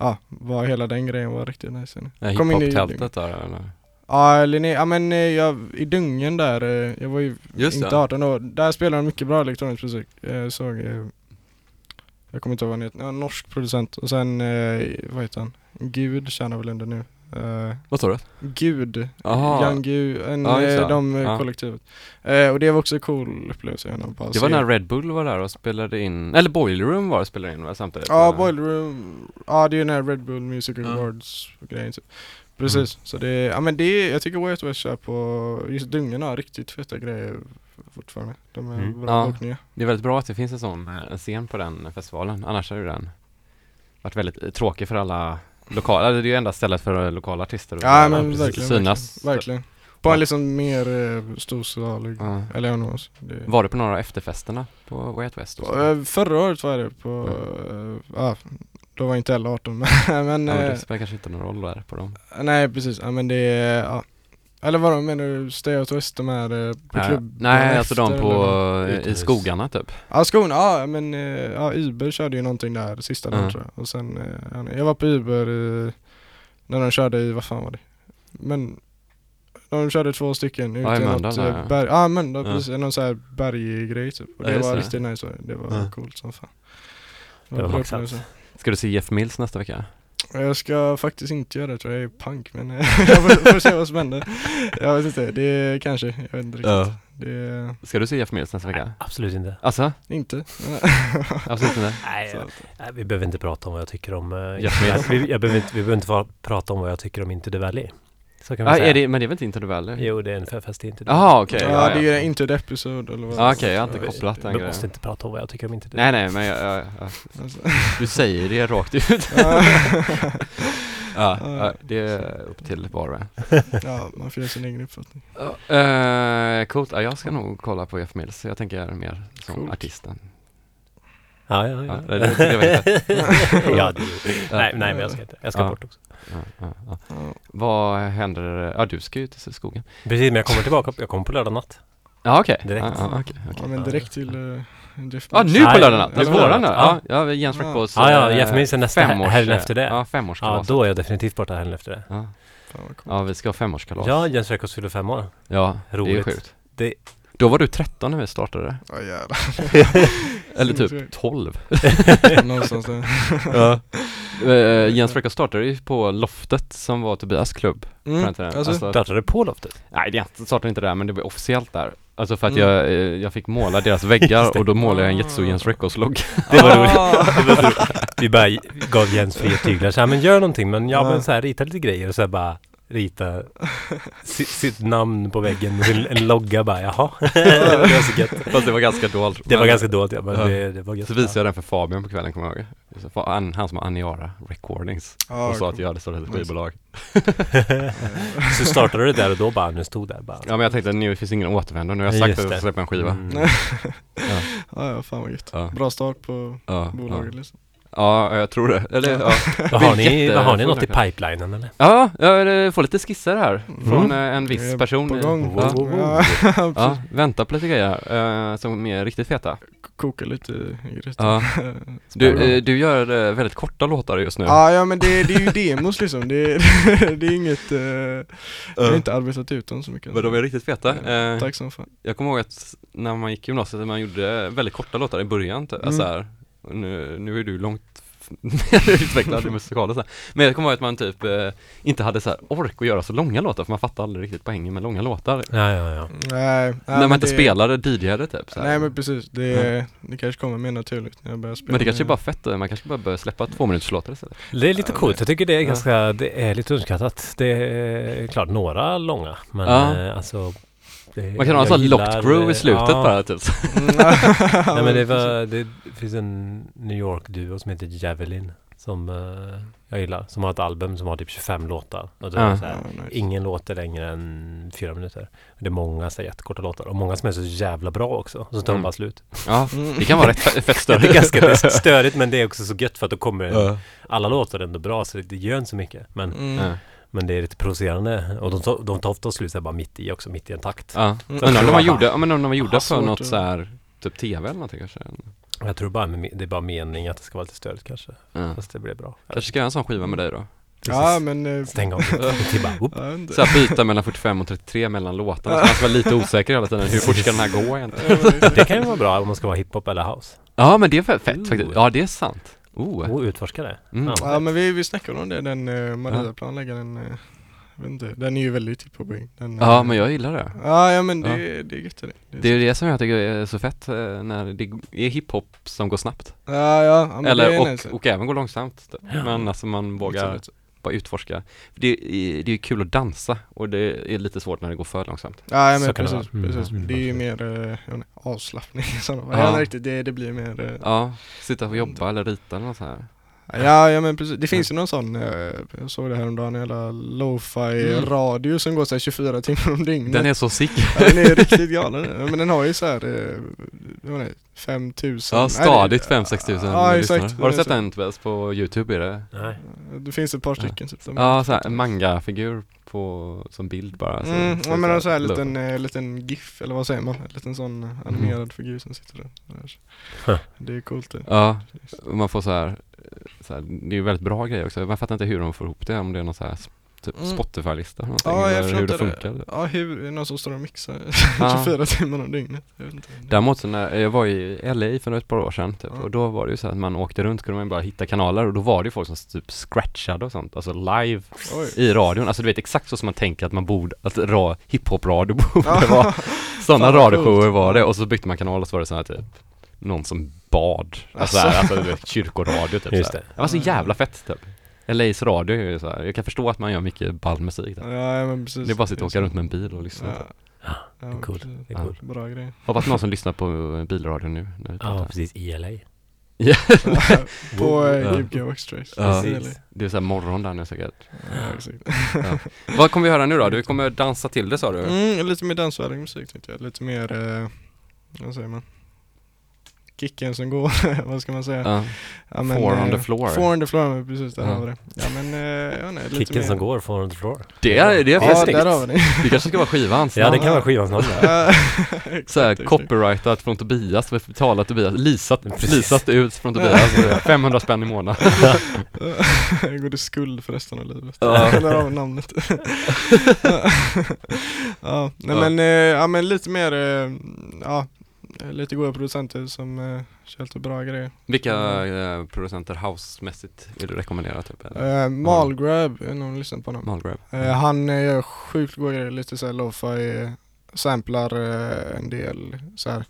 Speaker 3: Ja, var hela den grejen var riktigt nice.
Speaker 1: Ja,
Speaker 3: Kom in i-
Speaker 1: Hiphop-tältet där eller?
Speaker 3: Ja, nej, ja men eh, jag, i Dungen där, eh, jag var ju
Speaker 1: Just
Speaker 3: inte
Speaker 1: det.
Speaker 3: 18 år, där spelar de mycket bra elektronisk musik. Jag såg, eh, jag kommer inte ihåg vad han heter, ja, norsk producent och sen, vad heter han? Gud tjänar väl under nu. Eh,
Speaker 1: Vad sa du?
Speaker 3: Gud,
Speaker 1: Aha.
Speaker 3: Young Gud, en,
Speaker 1: Ja, just
Speaker 3: eh,
Speaker 1: det.
Speaker 3: de
Speaker 1: Ja.
Speaker 3: kollektivet. Eh, och det var också en cool upplevelse. Jag bara
Speaker 1: Det var
Speaker 3: se-
Speaker 1: när Red Bull var där och spelade in, eller Boiler Room var och spelade in va, samtidigt?
Speaker 3: Ja? Boiler Room, ja det är ju den här Red Bull Music
Speaker 1: Ja.
Speaker 3: Awards grejen typ. Precis, så det, ja men det, jag tycker Way Out West kör på, just Dungen har riktigt feta grejer fortfarande. De är
Speaker 2: Mm.
Speaker 3: bra
Speaker 1: Ja.
Speaker 3: bokningar.
Speaker 1: Det är väldigt bra att det finns en sån en scen på den festivalen, annars hade ju den varit väldigt tråkig för alla lokala, det är ju enda stället för eh, lokala artister att
Speaker 3: Ja men verkligen,
Speaker 1: synas.
Speaker 3: verkligen. På en liksom mer eh, storskalig,
Speaker 1: Ja.
Speaker 3: eller jag vet inte
Speaker 1: Var du på några av efterfesterna på Way Out West? så?
Speaker 3: Eh, Förra året var det på, eh, ja, då var jag inte heller 18 men, men
Speaker 1: ja,
Speaker 3: eh,
Speaker 1: det spelar kanske inte någon roll där på dem.
Speaker 3: nej precis, ja men det ja. Eller vad menar du, Stay Out West, de här eh, på
Speaker 1: Nej,
Speaker 3: klubb?
Speaker 1: Nej, alltså de på, eh, i skogarna typ.
Speaker 3: Ja Skåne, ja men eh, ja, Uber körde ju någonting där sista dagen
Speaker 1: Ja.
Speaker 3: tror jag. Och sen, ja, jag var på Uber i, när de körde i, vad fan var det? Men de körde två stycken ut
Speaker 1: Ja, i
Speaker 3: något
Speaker 1: där,
Speaker 3: eh,
Speaker 1: ja.
Speaker 3: berg, ja Mölndal
Speaker 1: Ja.
Speaker 3: precis, någon sån här berggrej typ. Och
Speaker 1: Ja,
Speaker 3: det
Speaker 1: just
Speaker 3: var
Speaker 1: det.
Speaker 3: riktigt nice, det var
Speaker 1: Ja.
Speaker 3: coolt som fan.
Speaker 2: Det var maxat.
Speaker 3: upplevelse.
Speaker 1: Ska du se Jeff Mills nästa vecka?
Speaker 3: Jag ska faktiskt inte göra det tror jag, jag är punk men eh, jag får, får se vad som händer. Jag vet inte, det är kanske, jag vet inte riktigt.
Speaker 1: Ja.
Speaker 3: Det är
Speaker 1: Ska du se Jeff Mills nästa vecka?
Speaker 2: Absolut inte.
Speaker 1: Alltså?
Speaker 3: inte.
Speaker 1: Absolut inte?
Speaker 2: Nej, nej, vi behöver inte prata om vad jag tycker om... Uh,
Speaker 1: Jeff Mills.
Speaker 2: vi, jag behöver inte, vi behöver inte prata om vad jag tycker om Into the Valley. Så kan vi
Speaker 1: Ja,
Speaker 2: säga.
Speaker 1: är det, men det är väl inte Into the Valley?
Speaker 2: Jo, det är en förfest inte det.
Speaker 1: Jaha okej,
Speaker 3: ja,
Speaker 1: ja,
Speaker 3: det är
Speaker 1: ja.
Speaker 3: Into the Episode eller vad
Speaker 1: Ja, okej, jag har inte kopplat den
Speaker 2: Vi
Speaker 1: grejen.
Speaker 2: måste inte prata om vad jag tycker om inte det.
Speaker 1: Nej nej men jag, jag, jag,
Speaker 3: Alltså.
Speaker 1: du säger det rakt ut.
Speaker 3: Ja.
Speaker 1: ja, ja, det är upp till var och en.
Speaker 3: ja, man får göra sin egen uppfattning.
Speaker 1: Ja, eh, coolt, ja, jag ska nog kolla på Jeff Mills, jag tänker mer som
Speaker 3: Coolt.
Speaker 1: artisten.
Speaker 2: Ja, ja, ja.
Speaker 1: Ja, det- det
Speaker 2: det, nej, nej, men jag ska inte. Jag ska bort också.
Speaker 1: Ja. Vad händer? Ja, du ska ju till skogen.
Speaker 2: Precis, men jag kommer tillbaka. Jag kommer på lördag natt.
Speaker 1: Ja, okej.
Speaker 2: Direkt.
Speaker 1: Ja, okej, okej.
Speaker 3: Ja, men direkt till uh, Jeff
Speaker 1: Ja,
Speaker 3: Mills.
Speaker 1: nu på lördag natt? Alltså
Speaker 2: på
Speaker 1: våran
Speaker 2: lördag.
Speaker 1: ja.
Speaker 2: Ja.
Speaker 1: Ja, Jens
Speaker 3: Ja.
Speaker 1: Reckbos
Speaker 2: Ja, ja,
Speaker 1: eh,
Speaker 2: Jeff Mills är nästa helgen efter det.
Speaker 1: Ja, femårskalas.
Speaker 2: Ja, då är jag definitivt borta helgen efter det.
Speaker 1: Ja. Ja, vi ska ha femårskalas.
Speaker 2: Ja, Jens Records fyller fem år.
Speaker 1: Ja, det är
Speaker 2: Roligt.
Speaker 1: sjukt.
Speaker 2: Det-
Speaker 1: Då var du 13 när vi startade.
Speaker 3: Ja jävlar.
Speaker 1: Eller typ
Speaker 3: Sinnessjukt.
Speaker 1: 12.
Speaker 3: Någonstans där.
Speaker 1: ja. Uh, Jens Records startade ju på Loftet som var Tobias klubb.
Speaker 3: Mm.
Speaker 1: tiden.
Speaker 3: Alltså,
Speaker 2: Startade på loftet?
Speaker 1: Nej, det startade inte där men det var officiellt där. Alltså för att
Speaker 3: Mm.
Speaker 1: jag, eh, jag fick måla deras väggar och då målade jag en jättestor Jens
Speaker 2: var roligt.
Speaker 3: Ah.
Speaker 2: Det var roligt. Vi bara gav Jens fria tyglar. Så här, men gör någonting. Men ja,
Speaker 3: Ja.
Speaker 2: men så här, rita lite grejer och så här bara rita sitt, sitt namn på väggen. En, en logga bara, jaha. det var så gött.
Speaker 1: Fast det var ganska dolt.
Speaker 2: Det var ganska dåligt ja, men
Speaker 1: Ja.
Speaker 2: det, det var gött.
Speaker 1: Så visade jag den för Fabian på kvällen kommer jag ihåg. Han, han som har Aniara Recordings.
Speaker 3: Ja,
Speaker 1: och sa att jag hade startat ett skivbolag.
Speaker 2: så startade du det där och då bara, nu stod där bara.
Speaker 1: Ja men jag tänkte nu finns ingen återvändo. Nu har jag sagt
Speaker 2: Just
Speaker 1: att jag ska släppa en skiva.
Speaker 2: Mm.
Speaker 3: Ja, ja, fan vad gött.
Speaker 1: Ja.
Speaker 3: Bra start på
Speaker 1: Ja,
Speaker 3: bolaget
Speaker 1: ja.
Speaker 3: liksom.
Speaker 1: Ja, jag tror det. Eller ja.
Speaker 2: Vad har, ni,
Speaker 1: är
Speaker 2: vad har ni något i pipelinen eller?
Speaker 1: Ja, jag får lite skisser här
Speaker 3: Mm.
Speaker 1: från eh, en viss person.
Speaker 3: På gång.
Speaker 1: Ja.
Speaker 2: Wow, wow, wow.
Speaker 3: Ja,
Speaker 1: Ja, vänta på lite grejer eh, som är riktigt feta.
Speaker 3: Koka lite i grytan.
Speaker 1: Ja. Du, eh, du gör eh, väldigt korta låtar just nu.
Speaker 3: Ja, ja men det, det är ju demos liksom. Det, det är inget, eh, jag har inte arbetat ut dem så mycket.
Speaker 1: Men de är riktigt feta. Eh,
Speaker 3: Tack som fan.
Speaker 1: Jag kommer ihåg att när man gick i gymnasiet, man gjorde väldigt korta låtar i början. Typ.
Speaker 3: Mm.
Speaker 1: Alltså här, och nu, nu är du långt mer utvecklad i musikalen så här. Men jag kommer ihåg att man typ eh, inte hade så här ork att göra så långa låtar för man fattade aldrig riktigt poängen med långa låtar.
Speaker 2: Ja, ja, ja.
Speaker 3: Nej, nej,
Speaker 1: när
Speaker 3: men
Speaker 1: man inte
Speaker 3: det-
Speaker 1: spelade DJade typ. Så här.
Speaker 3: Nej men precis, det, det kanske kommer mer naturligt när jag börjar spela.
Speaker 1: Men det kanske är bara fett, eh, man kanske bara bör släppa två minuters låtar istället.
Speaker 2: Det är lite
Speaker 3: Ja,
Speaker 2: coolt. Jag tycker det är
Speaker 1: Ja.
Speaker 2: ganska, det är lite underskattat. Det är klart några långa, men
Speaker 1: Ja.
Speaker 2: eh, alltså det,
Speaker 1: Man kan ha en sån locked groove i slutet
Speaker 2: ja.
Speaker 1: bara typ.
Speaker 2: Nej men det, var, det finns en New York-duo som heter Javelin som eh, jag gillar. Som har ett album som har typ 25 låtar. Och det är
Speaker 1: Ja.
Speaker 2: så här,
Speaker 3: Ja, nice.
Speaker 2: Ingen låt är längre än fyra minuter. Det är många så här, jättekorta låtar och många som är så jävla bra också. Och så tar de
Speaker 1: Mm.
Speaker 2: bara slut.
Speaker 1: Ja,
Speaker 3: Mm.
Speaker 1: det kan vara rätt fett, fett
Speaker 2: Det
Speaker 1: störigt.
Speaker 2: är ganska är störigt men det är också så gött för att då kommer
Speaker 1: Ja.
Speaker 2: alla låtar är ändå bra så det, det gör inte så mycket. Men,
Speaker 3: Mm.
Speaker 1: Ja.
Speaker 2: Men det är lite provocerande. Och de, tar- de tar ofta slut bara mitt i också, mitt i en takt.
Speaker 1: Ja,
Speaker 3: Mm.
Speaker 1: undrar om de var gjorda, ja men om de var gjorda för något så här typ tv eller någonting kanske?
Speaker 2: Jag tror bara det är bara mening att det ska vara lite störigt kanske.
Speaker 1: Ja.
Speaker 2: Fast det blir bra.
Speaker 1: Kanske ska jag göra en sån skiva med dig då?
Speaker 3: Ja men...
Speaker 2: Stänga av
Speaker 3: inte.
Speaker 1: Så här byta mellan 45 och 33 mellan låtarna, så man ska vara lite osäker hela tiden. Hur fort ska den här gå egentligen?
Speaker 3: Men-
Speaker 2: Det kan ju vara bra om man ska vara hiphop eller house.
Speaker 1: Ja men det är fett, faktiskt. Ja det är sant. Oh.
Speaker 2: Och utforska det.
Speaker 1: Mm.
Speaker 2: Ja.
Speaker 3: Ja men vi, vi snackade om det, den uh, Mariaplan lägger den, eh, jag vet inte, den är ju väldigt hiphopig. Den,
Speaker 1: Ja
Speaker 3: eh,
Speaker 1: men jag gillar det.
Speaker 3: Ja, ja men det,
Speaker 1: Ja.
Speaker 3: det är gött det.
Speaker 1: Det är ju det som jag tycker är så fett eh, när det är hiphop som går snabbt.
Speaker 3: Ja, ja, ja men det
Speaker 1: Eller
Speaker 3: är
Speaker 1: och, och även går långsamt. typ.
Speaker 2: Ja.
Speaker 1: Men alltså man vågar. Bara utforska. Det är, det är ju kul att dansa och det är lite svårt när det går för långsamt.
Speaker 3: Ja, men
Speaker 2: kan det
Speaker 3: precis.
Speaker 2: Mm.
Speaker 3: precis. Det är ju mer inte, avslappning i sådana fall.
Speaker 1: Ja.
Speaker 3: Ja, riktigt, det, det blir mer eh,
Speaker 1: Ja, sitta och jobba eller rita eller något så här.
Speaker 3: Ja, ja men precis. Det finns ju någon sån, eh, jag såg det häromdagen, en jävla lo-fi
Speaker 1: Mm.
Speaker 3: radio som går så här 24 timmar om dygnet.
Speaker 1: Den är så sick.
Speaker 3: ja, den är riktigt galen. Men den har ju så här, eh, inte, 5000
Speaker 1: Ja, stadigt
Speaker 3: det-
Speaker 1: 5-6 tusen
Speaker 3: Ja, exakt.
Speaker 1: Har du sett den Tobias på Youtube? Är det?
Speaker 2: Nej.
Speaker 3: Det finns ett par stycken typ.
Speaker 1: Ja, så här, en manga-figur på, som bild bara. Så,
Speaker 3: Mm,
Speaker 1: så
Speaker 3: ja, men
Speaker 1: så
Speaker 3: här liten, eh, liten GIF, eller vad säger man? En liten sån eh, animerad figur som sitter där. Det är coolt det.
Speaker 1: Ja, man får så här, så här, det är ju väldigt bra grejer också. Man fattar inte hur de får ihop det, om det är någon så här typ
Speaker 3: Mm.
Speaker 1: Spotify-lista eller någonting,
Speaker 3: Ja, jag
Speaker 1: eller hur det funkar.
Speaker 3: det. Ja, hur, någon som står och mixar
Speaker 1: Ja.
Speaker 3: 24 timmar om dygnet? Jag vet inte.
Speaker 1: Däremot så när jag var i LA för ett par år sedan typ,
Speaker 3: Ja.
Speaker 1: och då var det ju så att man åkte runt kunde man bara hitta kanaler och då var det ju folk som typ scratchade och sånt, alltså live
Speaker 3: Oj.
Speaker 1: i radion. Alltså du vet exakt så som man tänker att man borde, att ra, hiphop-radio borde
Speaker 3: Ja.
Speaker 1: vara. Sådana radioshower var det och så bytte man kanal och så var det så här typ någon som bad. Alltså,
Speaker 3: Alltså.
Speaker 1: alltså, alltså du vet, kyrkoradio typ
Speaker 2: Just
Speaker 1: så här.
Speaker 2: det.
Speaker 1: det var så jävla fett typ. LA's radio är ju så här, jag kan förstå att man gör mycket ball musik där.
Speaker 3: Ja, men precis.
Speaker 1: Det är bara att sitta och åka runt med en bil och lyssna.
Speaker 3: Ja.
Speaker 2: Ja,
Speaker 3: Ja,
Speaker 2: det är coolt. Det är coolt.
Speaker 3: Bra grej.
Speaker 1: Hoppas någon som lyssnar på bilradio nu. när vi
Speaker 2: Ja, precis. I LA.
Speaker 1: Ja.
Speaker 3: På eh,
Speaker 1: Ja.
Speaker 3: Gbg Workstrace.
Speaker 1: Ja.
Speaker 2: Precis.
Speaker 1: Det är så här morgon där nu säkert.
Speaker 3: Ja, exakt.
Speaker 1: Vad kommer vi höra nu då? Du kommer dansa till det sa du?
Speaker 3: Mm, lite mer dansvänlig musik tänkte jag. Lite mer, eh, vad säger man? Kicken som går, vad ska man säga?
Speaker 1: Ja.
Speaker 3: Ja, men,
Speaker 1: Four on
Speaker 3: eh,
Speaker 1: the floor.
Speaker 3: Four on the floor, precis där
Speaker 1: Ja.
Speaker 3: har vi det. Ja men, eh, ja, nej, lite
Speaker 2: Kicken
Speaker 3: mer.
Speaker 2: som går four on the floor.
Speaker 1: Det är, det är
Speaker 3: Ja, där har vi det.
Speaker 1: Det kanske ska vara skivans
Speaker 2: Ja, det
Speaker 1: namn.
Speaker 2: kan vara skivans namn.
Speaker 1: Såhär copyrightat från Tobias, vi betalat Tobias,
Speaker 2: Precis.
Speaker 1: leasat ut från Tobias, 500 spänn i månaden.
Speaker 3: Jag går i skuld för resten av livet.
Speaker 1: Ja.
Speaker 3: Där har vi namnet. ja, nej
Speaker 1: Ja.
Speaker 3: men, eh, ja men lite mer, eh, ja, lite goda producenter som eh, kör lite bra grejer.
Speaker 1: Vilka eh, producenter housemässigt vill du rekommendera typ? eller?
Speaker 3: Eh, Malgrab, jag har nog lyssnat på honom.
Speaker 1: Malgrab?
Speaker 3: Eh, han eh, gör sjukt goda grejer, lite såhär lo-fi, eh, samplar eh, en del såhär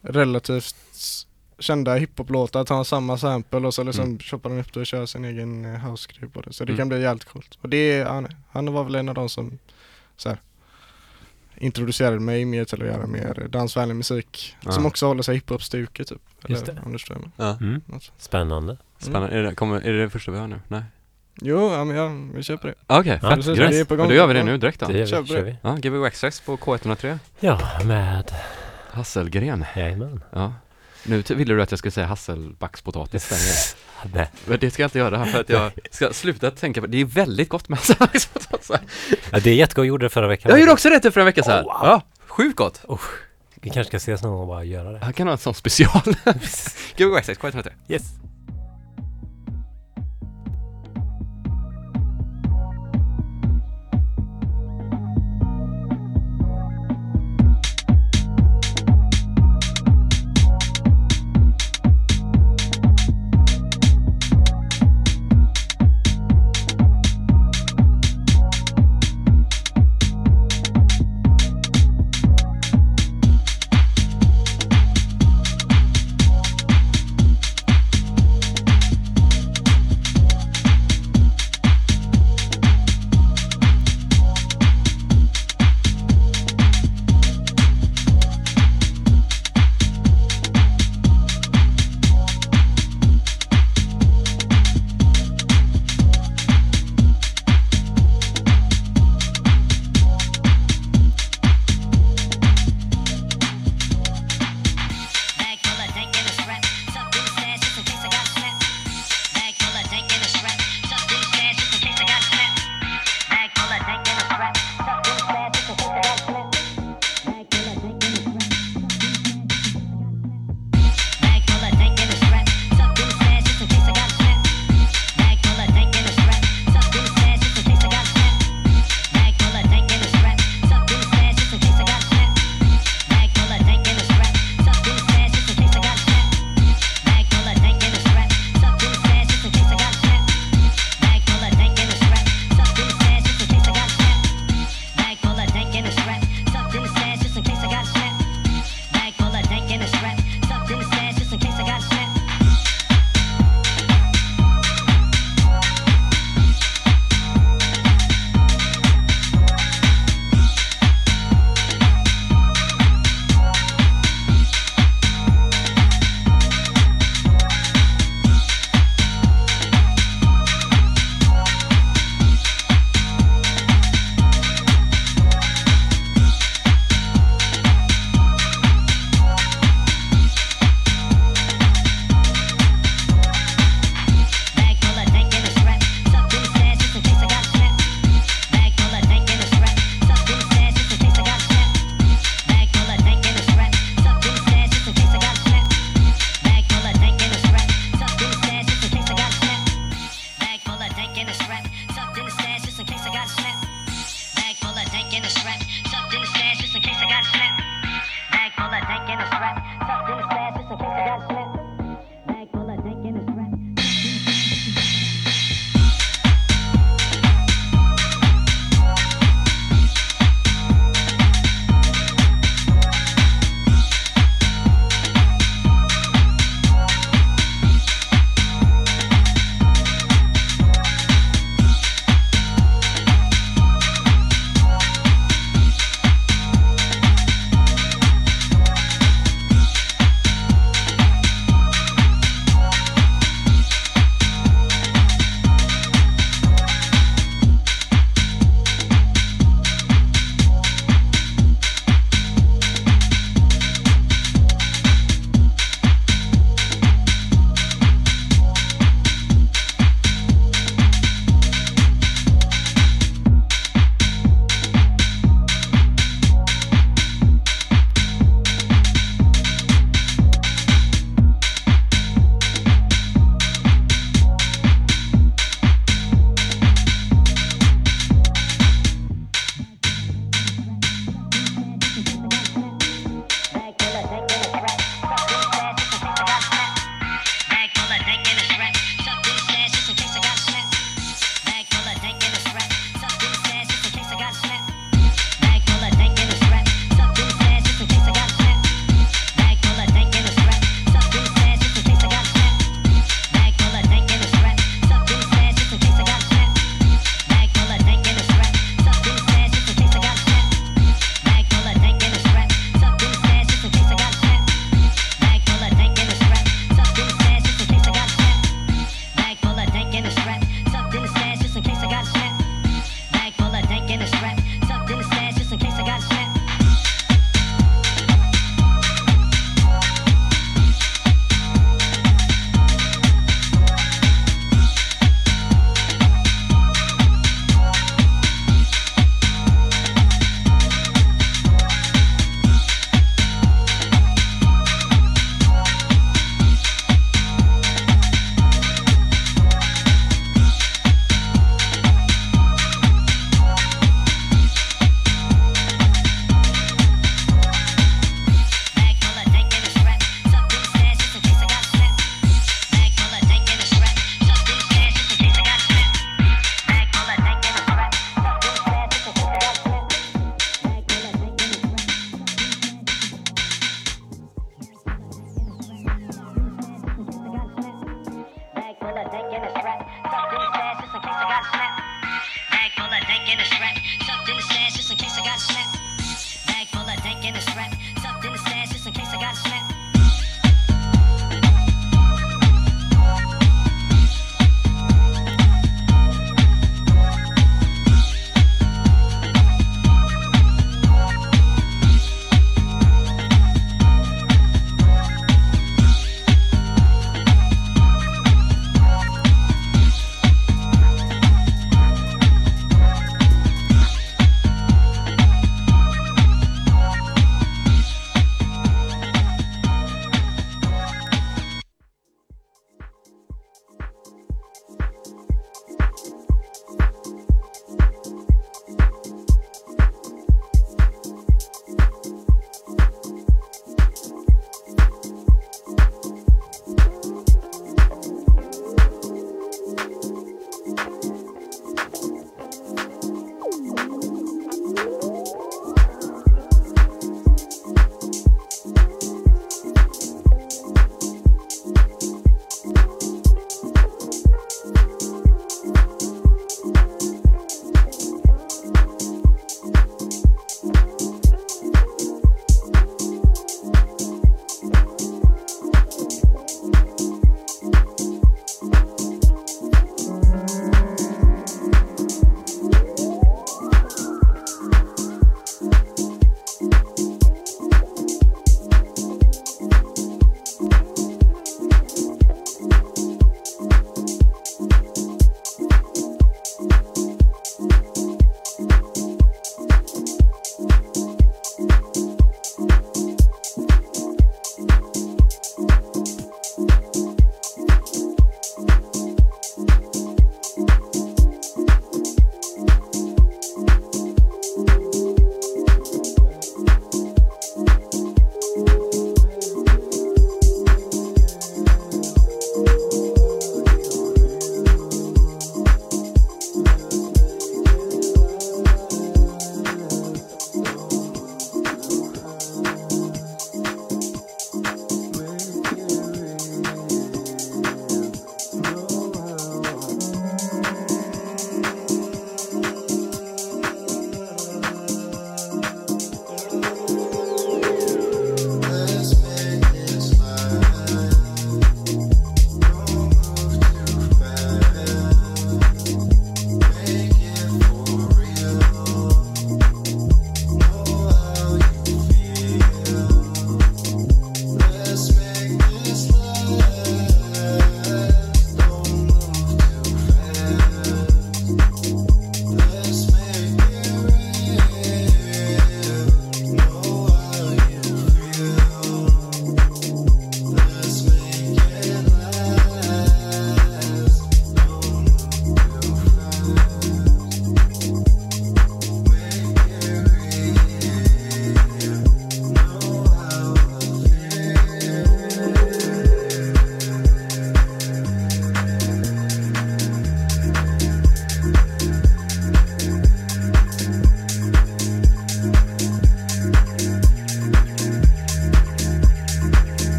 Speaker 3: relativt s- kända hiphop-låtar, tar han samma sample och så liksom
Speaker 1: Mm.
Speaker 3: choppar han upp det och kör sin egen eh, house-grej på det. Så det
Speaker 1: Mm.
Speaker 3: kan bli jävligt coolt. Och det är, han, han var väl en av de som såhär introducerade mig mer till att göra mer dansvänlig musik.
Speaker 1: Ja.
Speaker 3: Som också håller sig hiphop-stuket typ.
Speaker 2: Just
Speaker 3: Eller,
Speaker 2: det.
Speaker 3: förstår mig.
Speaker 1: Ja.
Speaker 2: Mm. Spännande.
Speaker 1: Spännande, är det, kommer, är det det första vi hör nu? Nej?
Speaker 3: Jo, ja, men ja, vi på det.
Speaker 1: Okej,
Speaker 2: Ja,
Speaker 1: fett, grymt.
Speaker 3: vi är på gång.
Speaker 1: Men då gör vi det nu direkt då.
Speaker 2: Det gör vi.
Speaker 3: på
Speaker 2: Kör
Speaker 3: det.
Speaker 2: vi.
Speaker 1: Ja, Waxtrax på K103.
Speaker 2: Ja, med...
Speaker 1: Hasselgren.
Speaker 2: Jajamän.
Speaker 1: Ja. Nu ville du att jag skulle säga hasselbackspotatis.
Speaker 2: Nej.
Speaker 1: Men det ska jag inte göra för att jag ska sluta tänka på det. är väldigt gott med hasselbackspotatis.
Speaker 2: Ja, det är jättegott. Jag gjorde det förra veckan.
Speaker 1: Jag gjorde också det till för en vecka sedan.
Speaker 2: Oh, wow.
Speaker 1: Ja, sjukt gott.
Speaker 2: Vi kanske ska ses någon gång och bara göra det.
Speaker 1: Här kan ha en sån special. Gbg Waxtrax, K103.
Speaker 2: Yes.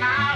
Speaker 1: my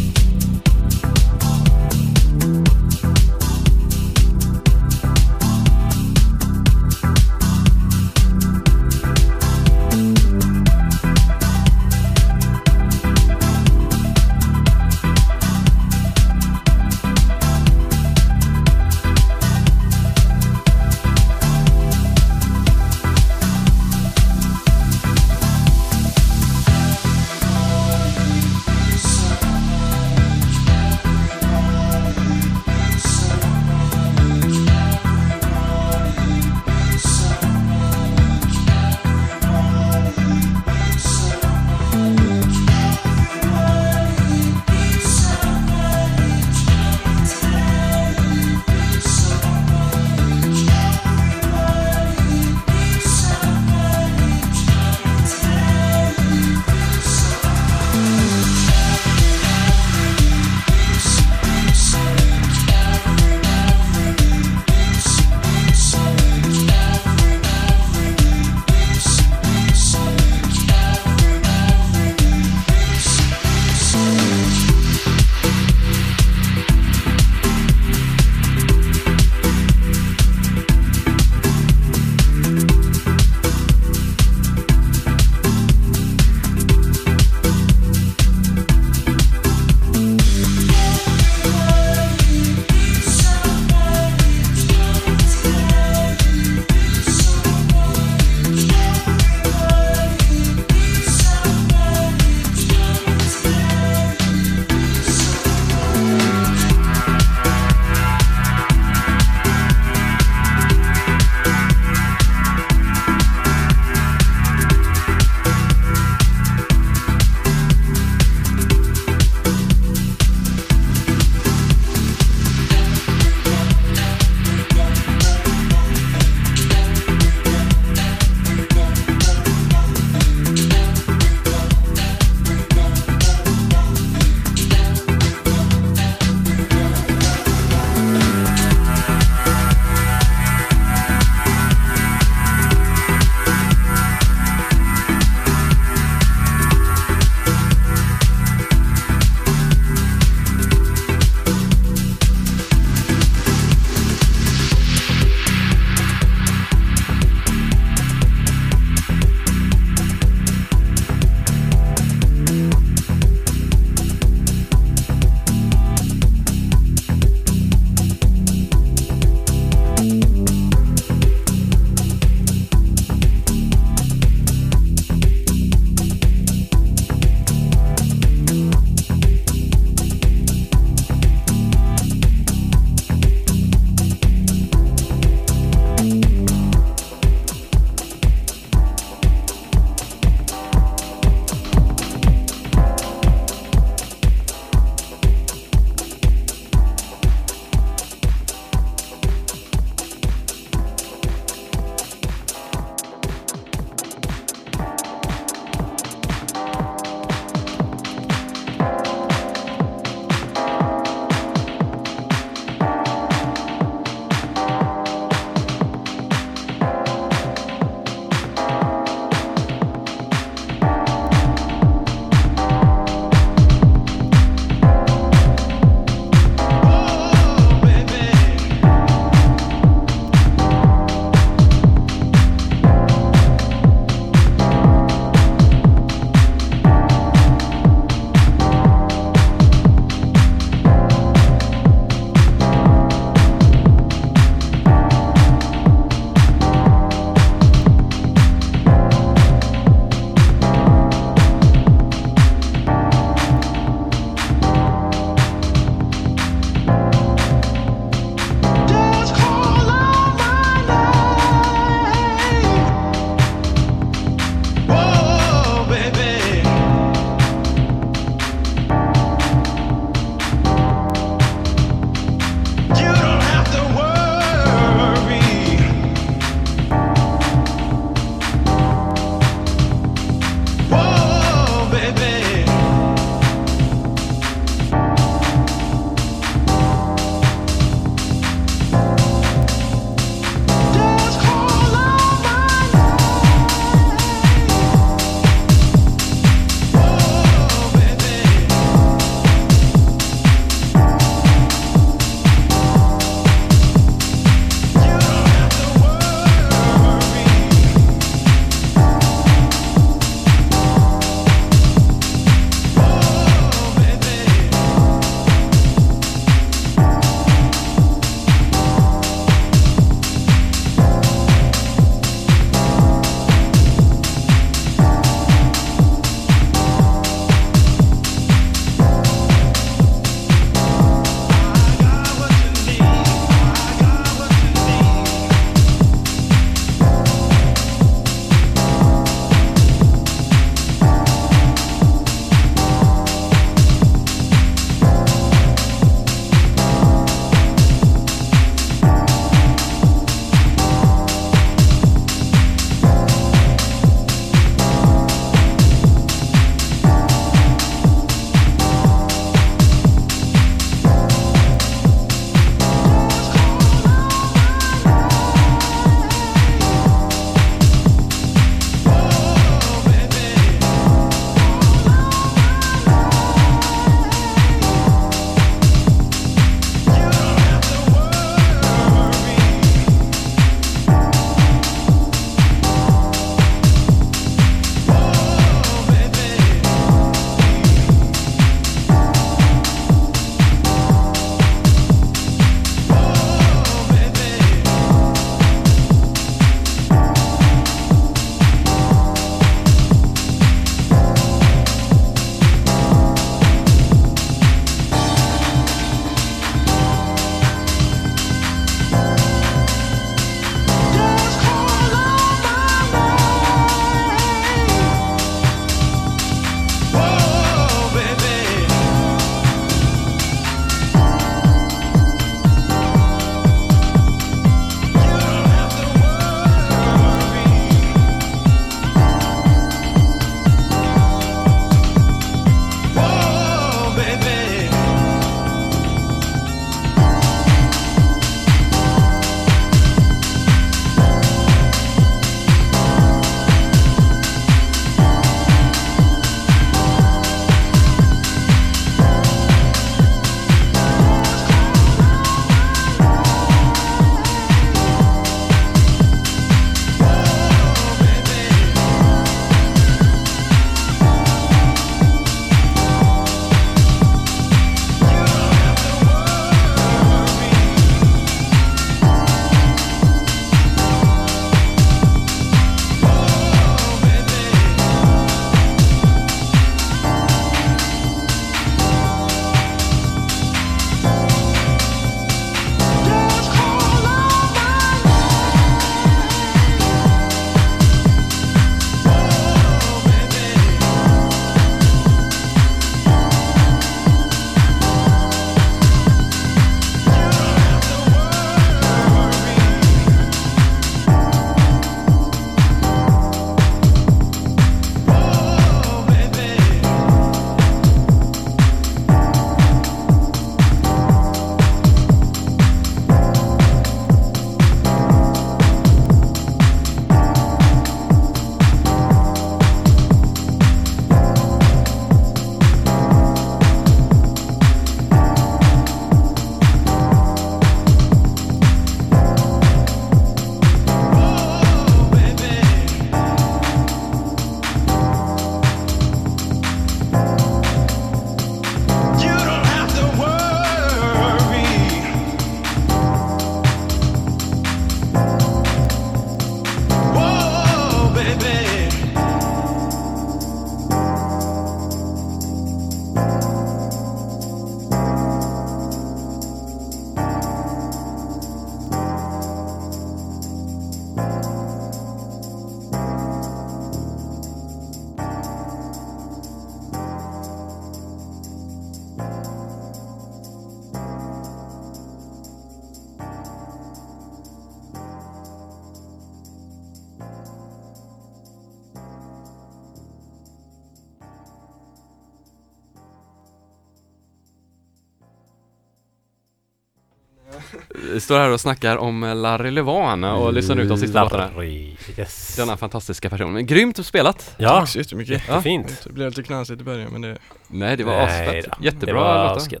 Speaker 1: står här och snackar om Larry Levan och lyssnar ut de sista låtarna.
Speaker 2: Yes.
Speaker 1: Denna fantastiska person. Men grymt spelat!
Speaker 2: Ja,
Speaker 3: Tack så jättemycket.
Speaker 2: jättefint.
Speaker 3: Det blev lite knasigt i början men det...
Speaker 1: Nej, det var
Speaker 2: Nej
Speaker 1: asfett. Jättebra låtar.
Speaker 3: Tackar,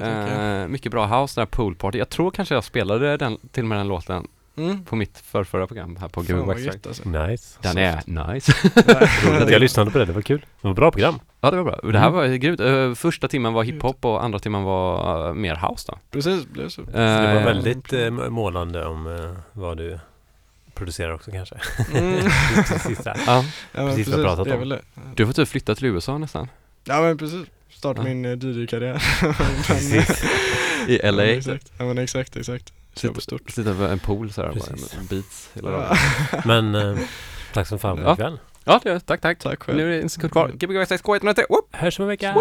Speaker 3: tackar.
Speaker 1: Eh, mycket bra house, den här pool party. Jag tror kanske jag spelade den, till och med den låten
Speaker 3: Mm.
Speaker 1: på mitt förrförra program här på
Speaker 3: vad
Speaker 1: Waxtrack.
Speaker 3: alltså.
Speaker 2: Nice.
Speaker 1: Den är nice.
Speaker 2: Jag lyssnade på det, det var kul. Det var ett bra program.
Speaker 1: ja, det var bra. Det här
Speaker 2: Mm.
Speaker 1: var grymt. Eh, första timmen var hiphop och andra timmen var eh, mer house då.
Speaker 3: Precis, det blev så.
Speaker 2: Så det var
Speaker 1: Eh,
Speaker 2: väldigt målande om vad du producerar också kanske.
Speaker 3: Mm.
Speaker 2: Till sista.
Speaker 1: Ja,
Speaker 3: Ja,
Speaker 2: Precis vad jag pratat
Speaker 3: det
Speaker 2: om.
Speaker 3: det.
Speaker 1: du får typ flytta till USA nästan.
Speaker 3: Ja men precis. Starta
Speaker 1: Ja.
Speaker 3: min uh, DJ-karriär.
Speaker 1: Precis. I
Speaker 3: Ja,
Speaker 1: LA.
Speaker 3: men exakt. Ja men exakt, exakt. Kör på stort.
Speaker 1: Sitta över en pool sådär bara,
Speaker 2: Precis.
Speaker 1: med beats hela
Speaker 3: Ja.
Speaker 1: dagen.
Speaker 2: Men eh, tack som fan för
Speaker 1: Ja.
Speaker 2: ikväll.
Speaker 1: Ja, det, tack, tack.
Speaker 3: Tack
Speaker 1: Nu
Speaker 3: själv.
Speaker 1: är det en sekund kvar. Gbg Waxtrack K103. Whoop!
Speaker 2: Hörs om en vecka.